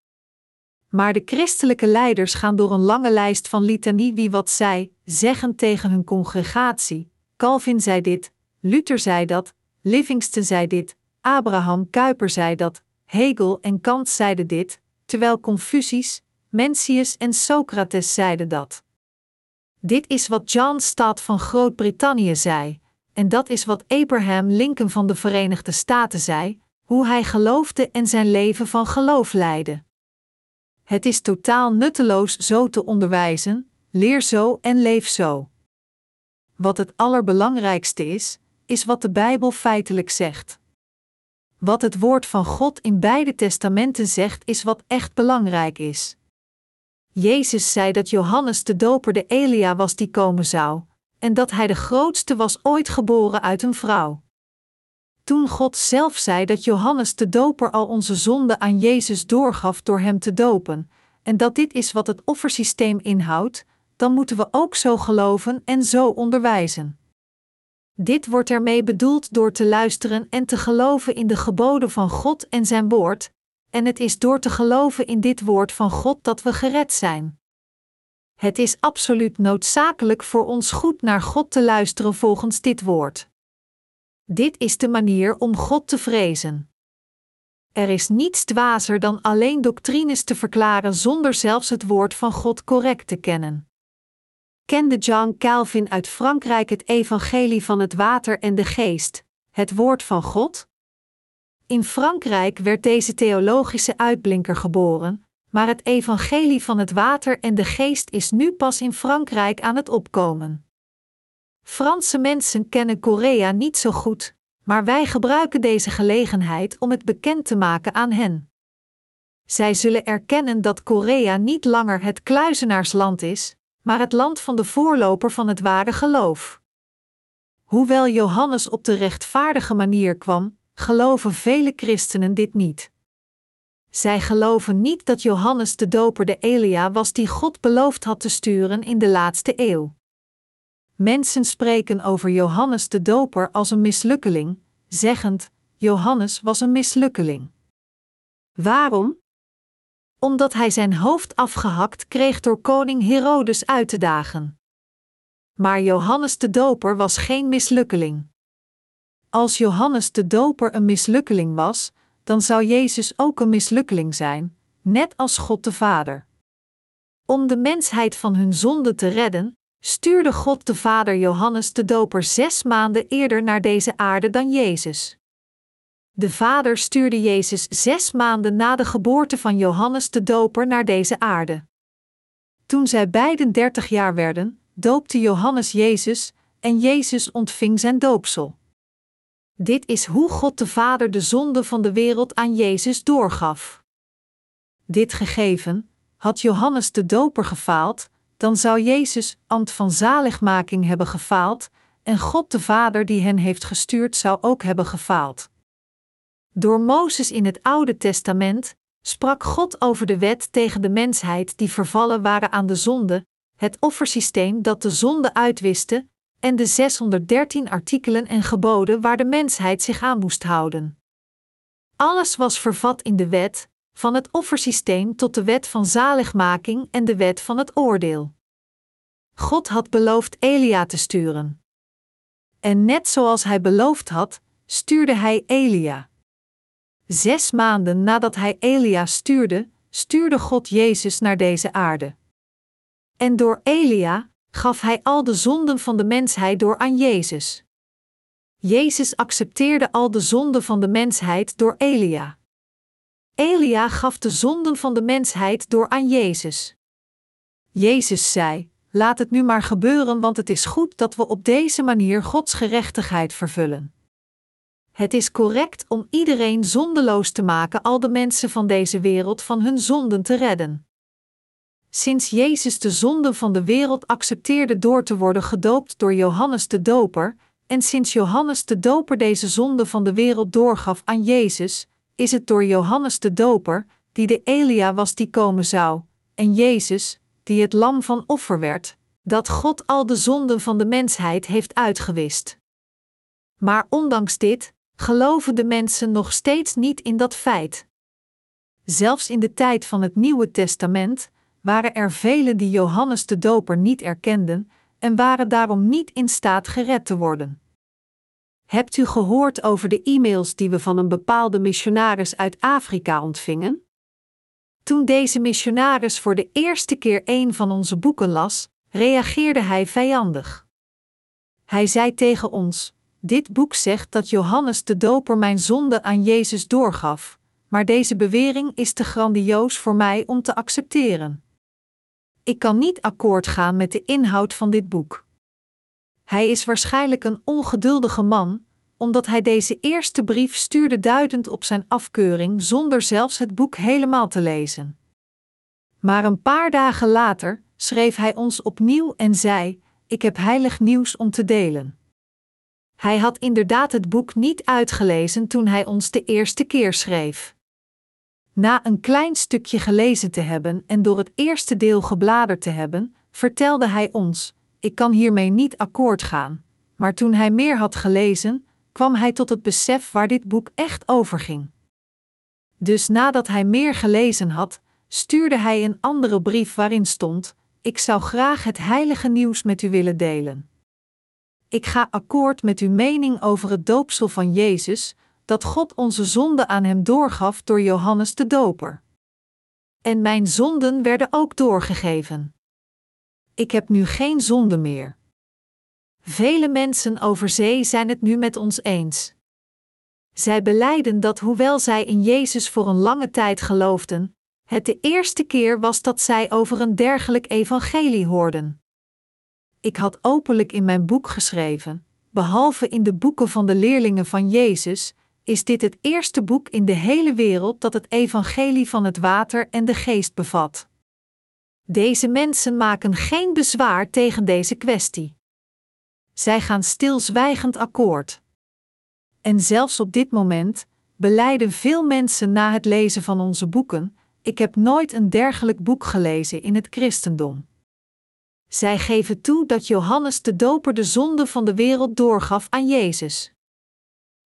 Maar de christelijke leiders gaan door een lange lijst van litanie wie wat zij zeggen tegen hun congregatie. Calvin zei dit, Luther zei dat, Livingston zei dit, Abraham Kuyper zei dat, Hegel en Kant zeiden dit, terwijl Confucius, Mencius en Socrates zeiden dat. Dit is wat John Stott van Groot-Brittannië zei, en dat is wat Abraham Lincoln van de Verenigde Staten zei, hoe hij geloofde en zijn leven van geloof leidde. Het is totaal nutteloos zo te onderwijzen, leer zo en leef zo. Wat het allerbelangrijkste is, is wat de Bijbel feitelijk zegt. Wat het woord van God in beide testamenten zegt, is wat echt belangrijk is. Jezus zei dat Johannes de Doper de Elia was die komen zou, en dat hij de grootste was ooit geboren uit een vrouw. Toen God zelf zei dat Johannes de Doper al onze zonden aan Jezus doorgaf door hem te dopen, en dat dit is wat het offersysteem inhoudt, dan moeten we ook zo geloven en zo onderwijzen. Dit wordt ermee bedoeld door te luisteren en te geloven in de geboden van God en zijn woord, en het is door te geloven in dit woord van God dat we gered zijn. Het is absoluut noodzakelijk voor ons goed naar God te luisteren volgens dit woord. Dit is de manier om God te vrezen. Er is niets dwazer dan alleen doctrines te verklaren zonder zelfs het woord van God correct te kennen. Kende John Calvin uit Frankrijk het evangelie van het water en de geest, het woord van God? In Frankrijk werd deze theologische uitblinker geboren, maar het evangelie van het water en de geest is nu pas in Frankrijk aan het opkomen. Franse mensen kennen Korea niet zo goed, maar wij gebruiken deze gelegenheid om het bekend te maken aan hen. Zij zullen erkennen dat Korea niet langer het kluizenaarsland is, maar het land van de voorloper van het ware geloof. Hoewel Johannes op de rechtvaardige manier kwam, geloven vele christenen dit niet. Zij geloven niet dat Johannes de Doper de Elia was die God beloofd had te sturen in de laatste eeuw. Mensen spreken over Johannes de Doper als een mislukkeling, zeggend: Johannes was een mislukkeling. Waarom? Omdat hij zijn hoofd afgehakt kreeg door koning Herodes uit te dagen. Maar Johannes de Doper was geen mislukkeling. Als Johannes de Doper een mislukkeling was, dan zou Jezus ook een mislukkeling zijn, net als God de Vader. Om de mensheid van hun zonde te redden, stuurde God de Vader Johannes de Doper zes maanden eerder naar deze aarde dan Jezus. De Vader stuurde Jezus zes maanden na de geboorte van Johannes de Doper naar deze aarde. Toen zij beiden dertig jaar werden, doopte Johannes Jezus en Jezus ontving zijn doopsel. Dit is hoe God de Vader de zonde van de wereld aan Jezus doorgaf. Dit gegeven, had Johannes de Doper gefaald, dan zou Jezus, ambt van zaligmaking, hebben gefaald, en God de Vader die hen heeft gestuurd zou ook hebben gefaald. Door Mozes in het Oude Testament sprak God over de wet tegen de mensheid die vervallen waren aan de zonde, het offersysteem dat de zonde uitwiste, en de 613 artikelen en geboden waar de mensheid zich aan moest houden. Alles was vervat in de wet, van het offersysteem tot de wet van zaligmaking en de wet van het oordeel. God had beloofd Elia te sturen. En net zoals hij beloofd had, stuurde hij Elia. Zes maanden nadat hij Elia stuurde, stuurde God Jezus naar deze aarde. En door Elia gaf hij al de zonden van de mensheid door aan Jezus. Jezus accepteerde al de zonden van de mensheid door Elia. Elia gaf de zonden van de mensheid door aan Jezus. Jezus zei: Laat het nu maar gebeuren, want het is goed dat we op deze manier Gods gerechtigheid vervullen. Het is correct om iedereen zondeloos te maken, al de mensen van deze wereld van hun zonden te redden. Sinds Jezus de zonden van de wereld accepteerde door te worden gedoopt door Johannes de Doper, en sinds Johannes de Doper deze zonde van de wereld doorgaf aan Jezus, is het door Johannes de Doper, die de Elia was die komen zou, en Jezus, die het lam van offer werd, dat God al de zonden van de mensheid heeft uitgewist. Maar ondanks dit, geloven de mensen nog steeds niet in dat feit. Zelfs in de tijd van het Nieuwe Testament waren er velen die Johannes de Doper niet erkenden en waren daarom niet in staat gered te worden. Hebt u gehoord over de e-mails die we van een bepaalde missionaris uit Afrika ontvingen? Toen deze missionaris voor de eerste keer een van onze boeken las, reageerde hij vijandig. Hij zei tegen ons: Dit boek zegt dat Johannes de Doper mijn zonde aan Jezus doorgaf, maar deze bewering is te grandioos voor mij om te accepteren. Ik kan niet akkoord gaan met de inhoud van dit boek. Hij is waarschijnlijk een ongeduldige man, omdat hij deze eerste brief stuurde duidend op zijn afkeuring zonder zelfs het boek helemaal te lezen. Maar een paar dagen later schreef hij ons opnieuw en zei: Ik heb heilig nieuws om te delen. Hij had inderdaad het boek niet uitgelezen toen hij ons de eerste keer schreef. Na een klein stukje gelezen te hebben en door het eerste deel gebladerd te hebben, vertelde hij ons: Ik kan hiermee niet akkoord gaan. Maar toen hij meer had gelezen, kwam hij tot het besef waar dit boek echt over ging. Dus nadat hij meer gelezen had, stuurde hij een andere brief waarin stond: Ik zou graag het heilige nieuws met u willen delen. Ik ga akkoord met uw mening over het doopsel van Jezus, dat God onze zonden aan hem doorgaf door Johannes de Doper. En mijn zonden werden ook doorgegeven. Ik heb nu geen zonde meer. Vele mensen over zee zijn het nu met ons eens. Zij beleiden dat hoewel zij in Jezus voor een lange tijd geloofden, het de eerste keer was dat zij over een dergelijk evangelie hoorden. Ik had openlijk in mijn boek geschreven, behalve in de boeken van de leerlingen van Jezus, is dit het eerste boek in de hele wereld dat het evangelie van het water en de geest bevat. Deze mensen maken geen bezwaar tegen deze kwestie. Zij gaan stilzwijgend akkoord. En zelfs op dit moment beleiden veel mensen na het lezen van onze boeken: Ik heb nooit een dergelijk boek gelezen in het christendom. Zij geven toe dat Johannes de Doper de zonde van de wereld doorgaf aan Jezus.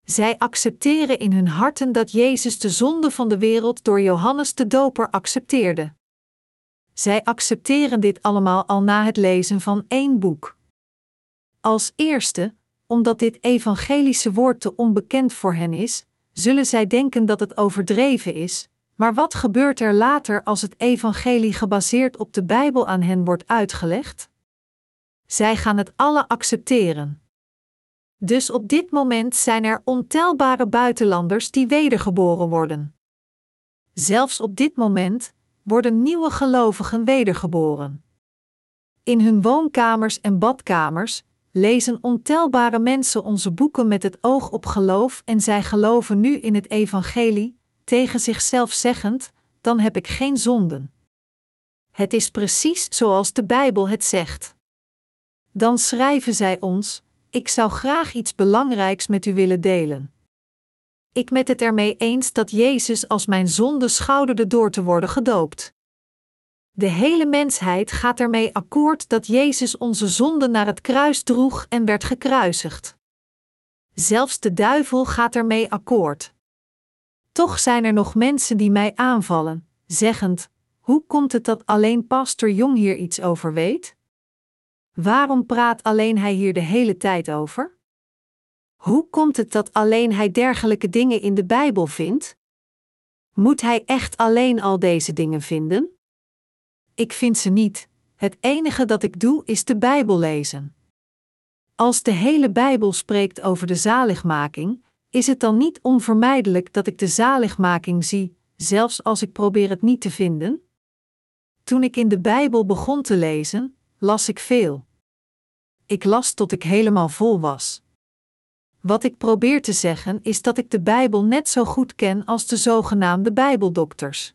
Zij accepteren in hun harten dat Jezus de zonde van de wereld door Johannes de Doper accepteerde. Zij accepteren dit allemaal al na het lezen van één boek. Als eerste, omdat dit evangelische woord te onbekend voor hen is, zullen zij denken dat het overdreven is, maar wat gebeurt er later als het evangelie gebaseerd op de Bijbel aan hen wordt uitgelegd? Zij gaan het alle accepteren. Dus op dit moment zijn er ontelbare buitenlanders die wedergeboren worden. Zelfs op dit moment worden nieuwe gelovigen wedergeboren. In hun woonkamers en badkamers lezen ontelbare mensen onze boeken met het oog op geloof en zij geloven nu in het evangelie, tegen zichzelf zeggend: dan heb ik geen zonden. Het is precies zoals de Bijbel het zegt. Dan schrijven zij ons: Ik zou graag iets belangrijks met u willen delen. Ik met het ermee eens dat Jezus als mijn zonde schouderde door te worden gedoopt. De hele mensheid gaat ermee akkoord dat Jezus onze zonde naar het kruis droeg en werd gekruisigd. Zelfs de duivel gaat ermee akkoord. Toch zijn er nog mensen die mij aanvallen, zeggend: Hoe komt het dat alleen Pastor Jong hier iets over weet? Waarom praat alleen hij hier de hele tijd over? Hoe komt het dat alleen hij dergelijke dingen in de Bijbel vindt? Moet hij echt alleen al deze dingen vinden? Ik vind ze niet. Het enige dat ik doe is de Bijbel lezen. Als de hele Bijbel spreekt over de zaligmaking, is het dan niet onvermijdelijk dat ik de zaligmaking zie, zelfs als ik probeer het niet te vinden? Toen ik in de Bijbel begon te lezen, las ik veel. Ik las tot ik helemaal vol was. Wat ik probeer te zeggen is dat ik de Bijbel net zo goed ken als de zogenaamde Bijbeldokters.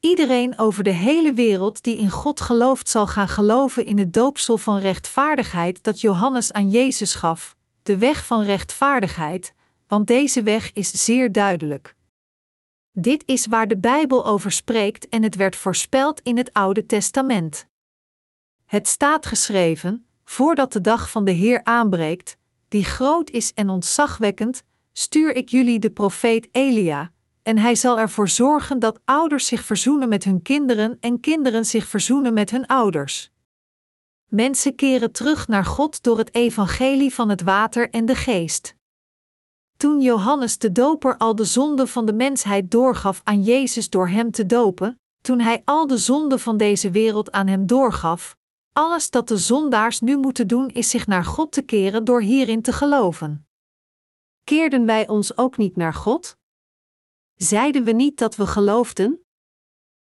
Iedereen over de hele wereld die in God gelooft, zal gaan geloven in het doopsel van rechtvaardigheid dat Johannes aan Jezus gaf, de weg van rechtvaardigheid, want deze weg is zeer duidelijk. Dit is waar de Bijbel over spreekt en het werd voorspeld in het Oude Testament. Het staat geschreven: voordat de dag van de Heer aanbreekt, die groot is en ontzagwekkend, stuur ik jullie de profeet Elia, en hij zal ervoor zorgen dat ouders zich verzoenen met hun kinderen en kinderen zich verzoenen met hun ouders. Mensen keren terug naar God door het evangelie van het water en de geest. Toen Johannes de Doper al de zonde van de mensheid doorgaf aan Jezus door hem te dopen, toen hij al de zonde van deze wereld aan hem doorgaf, alles dat de zondaars nu moeten doen is zich naar God te keren door hierin te geloven. Keerden wij ons ook niet naar God? Zeiden we niet dat we geloofden?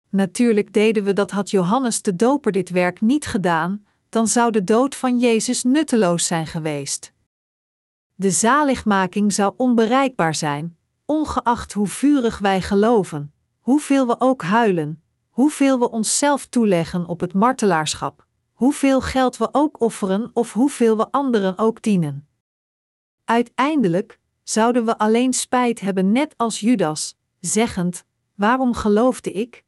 Natuurlijk deden we dat had Johannes de Doper dit werk niet gedaan, dan zou de dood van Jezus nutteloos zijn geweest. De zaligmaking zou onbereikbaar zijn, ongeacht hoe vurig wij geloven, hoeveel we ook huilen, hoeveel we onszelf toeleggen op het martelaarschap, hoeveel geld we ook offeren of hoeveel we anderen ook dienen. Uiteindelijk zouden we alleen spijt hebben, net als Judas, zeggend: Waarom geloofde ik?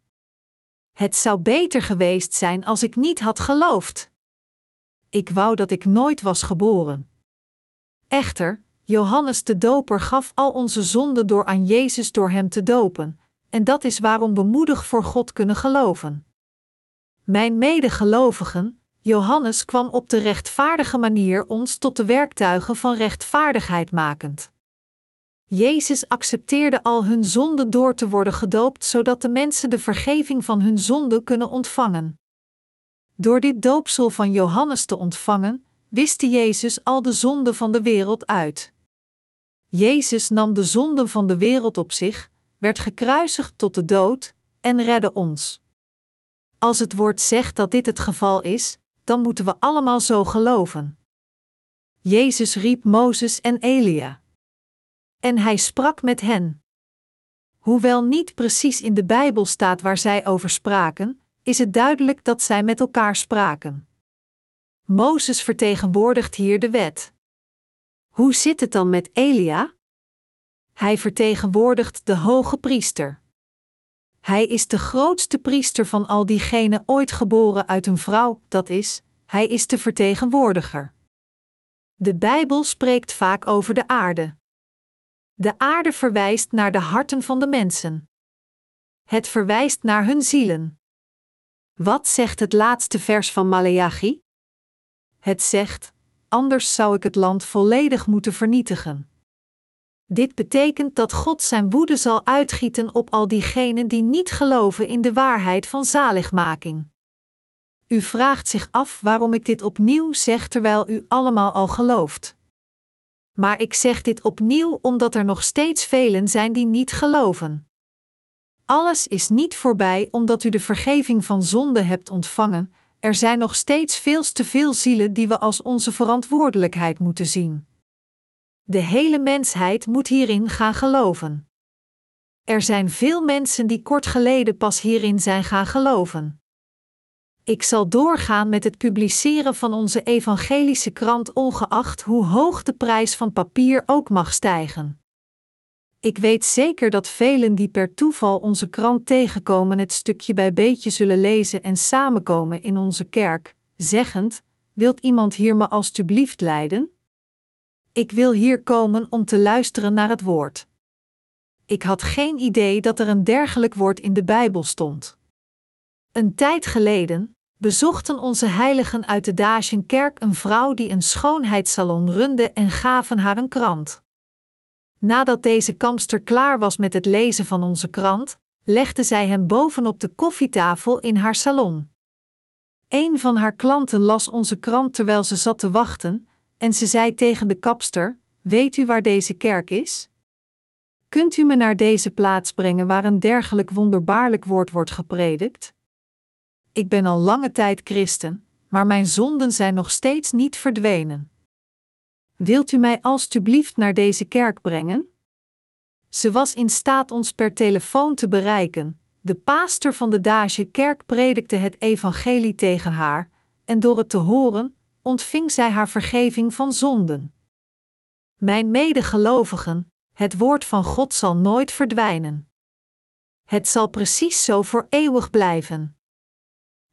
Het zou beter geweest zijn als ik niet had geloofd. Ik wou dat ik nooit was geboren. Echter, Johannes de Doper gaf al onze zonden door aan Jezus door hem te dopen, en dat is waarom we moedig voor God kunnen geloven. Mijn medegelovigen, Johannes kwam op de rechtvaardige manier ons tot de werktuigen van rechtvaardigheid makend. Jezus accepteerde al hun zonden door te worden gedoopt, zodat de mensen de vergeving van hun zonden kunnen ontvangen. Door dit doopsel van Johannes te ontvangen, wiste Jezus al de zonden van de wereld uit. Jezus nam de zonden van de wereld op zich, werd gekruisigd tot de dood en redde ons. Als het woord zegt dat dit het geval is, dan moeten we allemaal zo geloven. Jezus riep Mozes en Elia. En hij sprak met hen. Hoewel niet precies in de Bijbel staat waar zij over spraken, is het duidelijk dat zij met elkaar spraken. Mozes vertegenwoordigt hier de wet. Hoe zit het dan met Elia? Hij vertegenwoordigt de hoge priester. Hij is de grootste priester van al diegenen ooit geboren uit een vrouw, dat is, hij is de vertegenwoordiger. De Bijbel spreekt vaak over de aarde. De aarde verwijst naar de harten van de mensen. Het verwijst naar hun zielen. Wat zegt het laatste vers van Maleachi? Het zegt: Anders zou ik het land volledig moeten vernietigen. Dit betekent dat God zijn woede zal uitgieten op al diegenen die niet geloven in de waarheid van zaligmaking. U vraagt zich af waarom ik dit opnieuw zeg terwijl u allemaal al gelooft. Maar ik zeg dit opnieuw omdat er nog steeds velen zijn die niet geloven. Alles is niet voorbij omdat u de vergeving van zonde hebt ontvangen, er zijn nog steeds veel te veel zielen die we als onze verantwoordelijkheid moeten zien. De hele mensheid moet hierin gaan geloven. Er zijn veel mensen die kort geleden pas hierin zijn gaan geloven. Ik zal doorgaan met het publiceren van onze evangelische krant, ongeacht hoe hoog de prijs van papier ook mag stijgen. Ik weet zeker dat velen die per toeval onze krant tegenkomen het stukje bij beetje zullen lezen en samenkomen in onze kerk, zeggend: Wilt iemand hier me alstublieft leiden? Ik wil hier komen om te luisteren naar het woord. Ik had geen idee dat er een dergelijk woord in de Bijbel stond. Een tijd geleden bezochten onze heiligen uit de Dacienkerk een vrouw die een schoonheidssalon runde en gaven haar een krant. Nadat deze kamster klaar was met het lezen van onze krant, legde zij hem bovenop de koffietafel in haar salon. Een van haar klanten las onze krant terwijl ze zat te wachten, en ze zei tegen de kapster: Weet u waar deze kerk is? Kunt u me naar deze plaats brengen waar een dergelijk wonderbaarlijk woord wordt gepredikt? Ik ben al lange tijd christen, maar mijn zonden zijn nog steeds niet verdwenen. Wilt u mij alstublieft naar deze kerk brengen? Ze was in staat ons per telefoon te bereiken. De paaster van de Dage kerk predikte het evangelie tegen haar, en door het te horen, ontving zij haar vergeving van zonden. Mijn medegelovigen, het woord van God zal nooit verdwijnen. Het zal precies zo voor eeuwig blijven.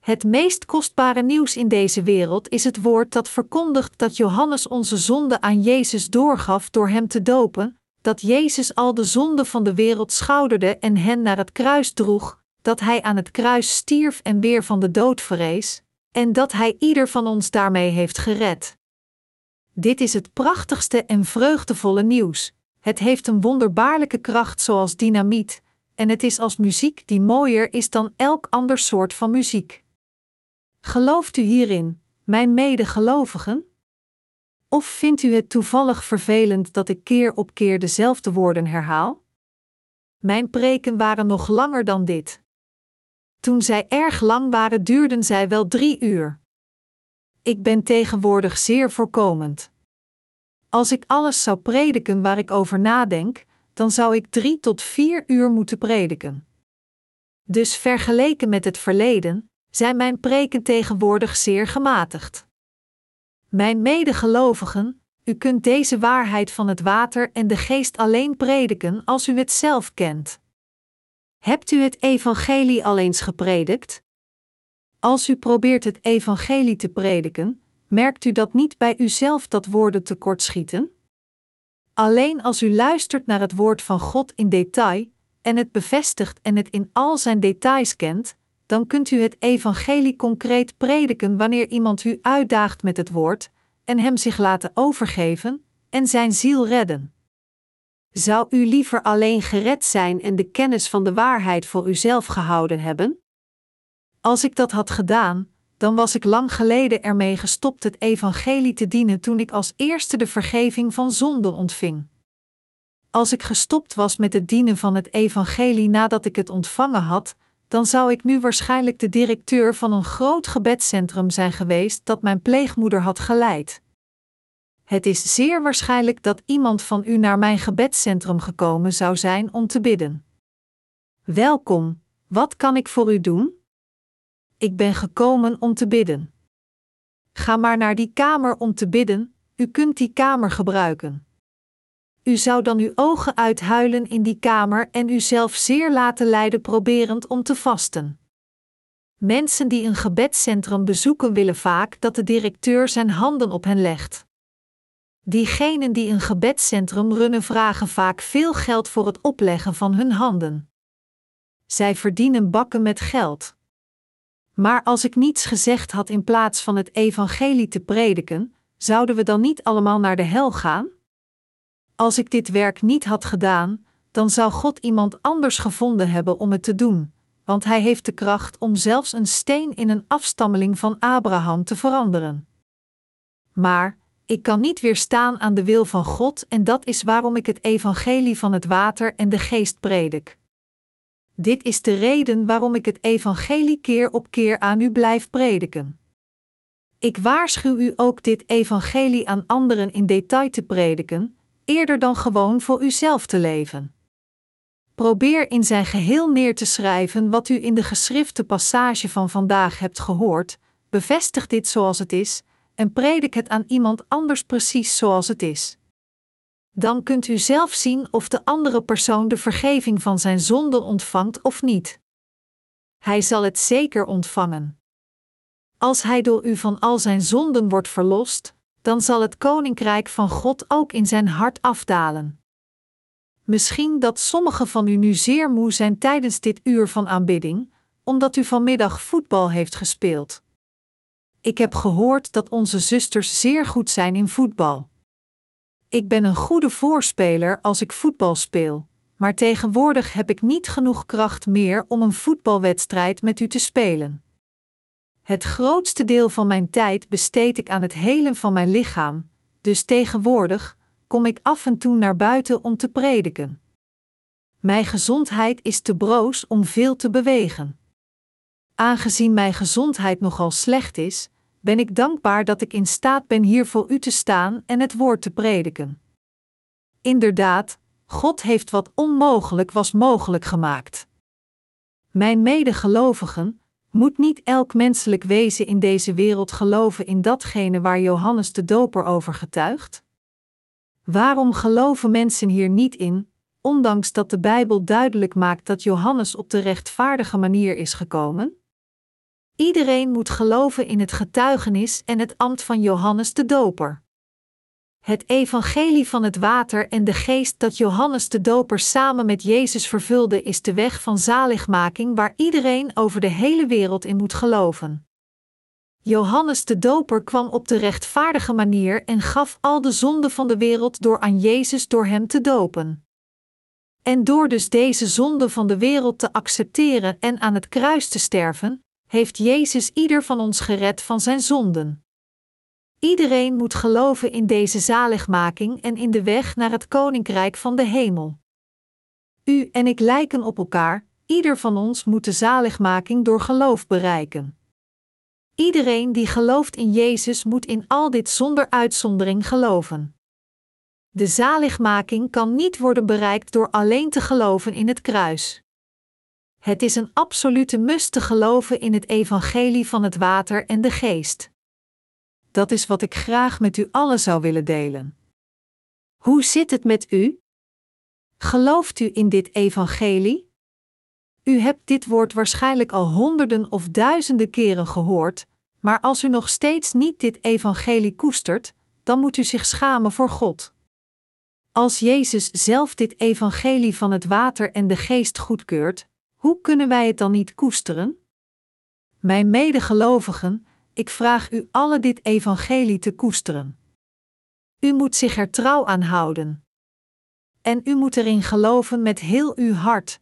Het meest kostbare nieuws in deze wereld is het woord dat verkondigt dat Johannes onze zonde aan Jezus doorgaf door hem te dopen, dat Jezus al de zonde van de wereld schouderde en hen naar het kruis droeg, dat hij aan het kruis stierf en weer van de dood verrees, en dat hij ieder van ons daarmee heeft gered. Dit is het prachtigste en vreugdevolle nieuws. Het heeft een wonderbaarlijke kracht zoals dynamiet, en het is als muziek die mooier is dan elk ander soort van muziek. Gelooft u hierin, mijn medegelovigen? Of vindt u het toevallig vervelend dat ik keer op keer dezelfde woorden herhaal? Mijn preken waren nog langer dan dit. Toen zij erg lang waren, duurden zij wel drie uur. Ik ben tegenwoordig zeer voorkomend. Als ik alles zou prediken waar ik over nadenk, dan zou ik drie tot vier uur moeten prediken. Dus vergeleken met het verleden, zijn mijn preken tegenwoordig zeer gematigd. Mijn medegelovigen, u kunt deze waarheid van het water en de geest alleen prediken als u het zelf kent. Hebt u het evangelie al eens gepredikt? Als u probeert het evangelie te prediken, merkt u dat niet bij uzelf dat woorden tekortschieten? Alleen als u luistert naar het woord van God in detail en het bevestigt en het in al zijn details kent, dan kunt u het evangelie concreet prediken wanneer iemand u uitdaagt met het woord en hem zich laten overgeven en zijn ziel redden. Zou u liever alleen gered zijn en de kennis van de waarheid voor uzelf gehouden hebben? Als ik dat had gedaan, dan was ik lang geleden ermee gestopt het evangelie te dienen toen ik als eerste de vergeving van zonde ontving. Als ik gestopt was met het dienen van het evangelie nadat ik het ontvangen had, dan zou ik nu waarschijnlijk de directeur van een groot gebedscentrum zijn geweest dat mijn pleegmoeder had geleid. Het is zeer waarschijnlijk dat iemand van u naar mijn gebedscentrum gekomen zou zijn om te bidden. Welkom, wat kan ik voor u doen? Ik ben gekomen om te bidden. Ga maar naar die kamer om te bidden, u kunt die kamer gebruiken. U zou dan uw ogen uithuilen in die kamer en uzelf zeer laten leiden proberend om te vasten. Mensen die een gebedscentrum bezoeken willen vaak dat de directeur zijn handen op hen legt. Diegenen die een gebedscentrum runnen vragen vaak veel geld voor het opleggen van hun handen. Zij verdienen bakken met geld. Maar als ik niets gezegd had in plaats van het evangelie te prediken, zouden we dan niet allemaal naar de hel gaan? Als ik dit werk niet had gedaan, dan zou God iemand anders gevonden hebben om het te doen, want Hij heeft de kracht om zelfs een steen in een afstammeling van Abraham te veranderen. Maar, ik kan niet weerstaan aan de wil van God en dat is waarom ik het evangelie van het water en de geest predik. Dit is de reden waarom ik het evangelie keer op keer aan u blijf prediken. Ik waarschuw u ook dit evangelie aan anderen in detail te prediken, eerder dan gewoon voor uzelf te leven. Probeer in zijn geheel neer te schrijven wat u in de geschrifte passage van vandaag hebt gehoord, bevestig dit zoals het is, en predik het aan iemand anders precies zoals het is. Dan kunt u zelf zien of de andere persoon de vergeving van zijn zonden ontvangt of niet. Hij zal het zeker ontvangen. Als hij door u van al zijn zonden wordt verlost, dan zal het koninkrijk van God ook in zijn hart afdalen. Misschien dat sommigen van u nu zeer moe zijn tijdens dit uur van aanbidding, omdat u vanmiddag voetbal heeft gespeeld. Ik heb gehoord dat onze zusters zeer goed zijn in voetbal. Ik ben een goede voorspeler als ik voetbal speel, maar tegenwoordig heb ik niet genoeg kracht meer om een voetbalwedstrijd met u te spelen. Het grootste deel van mijn tijd besteed ik aan het helen van mijn lichaam, dus tegenwoordig kom ik af en toe naar buiten om te prediken. Mijn gezondheid is te broos om veel te bewegen. Aangezien mijn gezondheid nogal slecht is, ben ik dankbaar dat ik in staat ben hier voor u te staan en het woord te prediken. Inderdaad, God heeft wat onmogelijk was mogelijk gemaakt. Mijn medegelovigen, moet niet elk menselijk wezen in deze wereld geloven in datgene waar Johannes de Doper over getuigt? Waarom geloven mensen hier niet in, ondanks dat de Bijbel duidelijk maakt dat Johannes op de rechtvaardige manier is gekomen? Iedereen moet geloven in het getuigenis en het ambt van Johannes de Doper. Het evangelie van het water en de geest dat Johannes de Doper samen met Jezus vervulde is de weg van zaligmaking waar iedereen over de hele wereld in moet geloven. Johannes de Doper kwam op de rechtvaardige manier en gaf al de zonden van de wereld door aan Jezus door hem te dopen. En door dus deze zonde van de wereld te accepteren en aan het kruis te sterven, heeft Jezus ieder van ons gered van zijn zonden. Iedereen moet geloven in deze zaligmaking en in de weg naar het koninkrijk van de hemel. U en ik lijken op elkaar, ieder van ons moet de zaligmaking door geloof bereiken. Iedereen die gelooft in Jezus moet in al dit zonder uitzondering geloven. De zaligmaking kan niet worden bereikt door alleen te geloven in het kruis. Het is een absolute must te geloven in het evangelie van het water en de geest. Dat is wat ik graag met u allen zou willen delen. Hoe zit het met u? Gelooft u in dit evangelie? U hebt dit woord waarschijnlijk al honderden of duizenden keren gehoord, maar als u nog steeds niet dit evangelie koestert, dan moet u zich schamen voor God. Als Jezus zelf dit evangelie van het water en de geest goedkeurt, hoe kunnen wij het dan niet koesteren? Mijn medegelovigen, ik vraag u alle dit evangelie te koesteren. U moet zich er trouw aan houden. En u moet erin geloven met heel uw hart,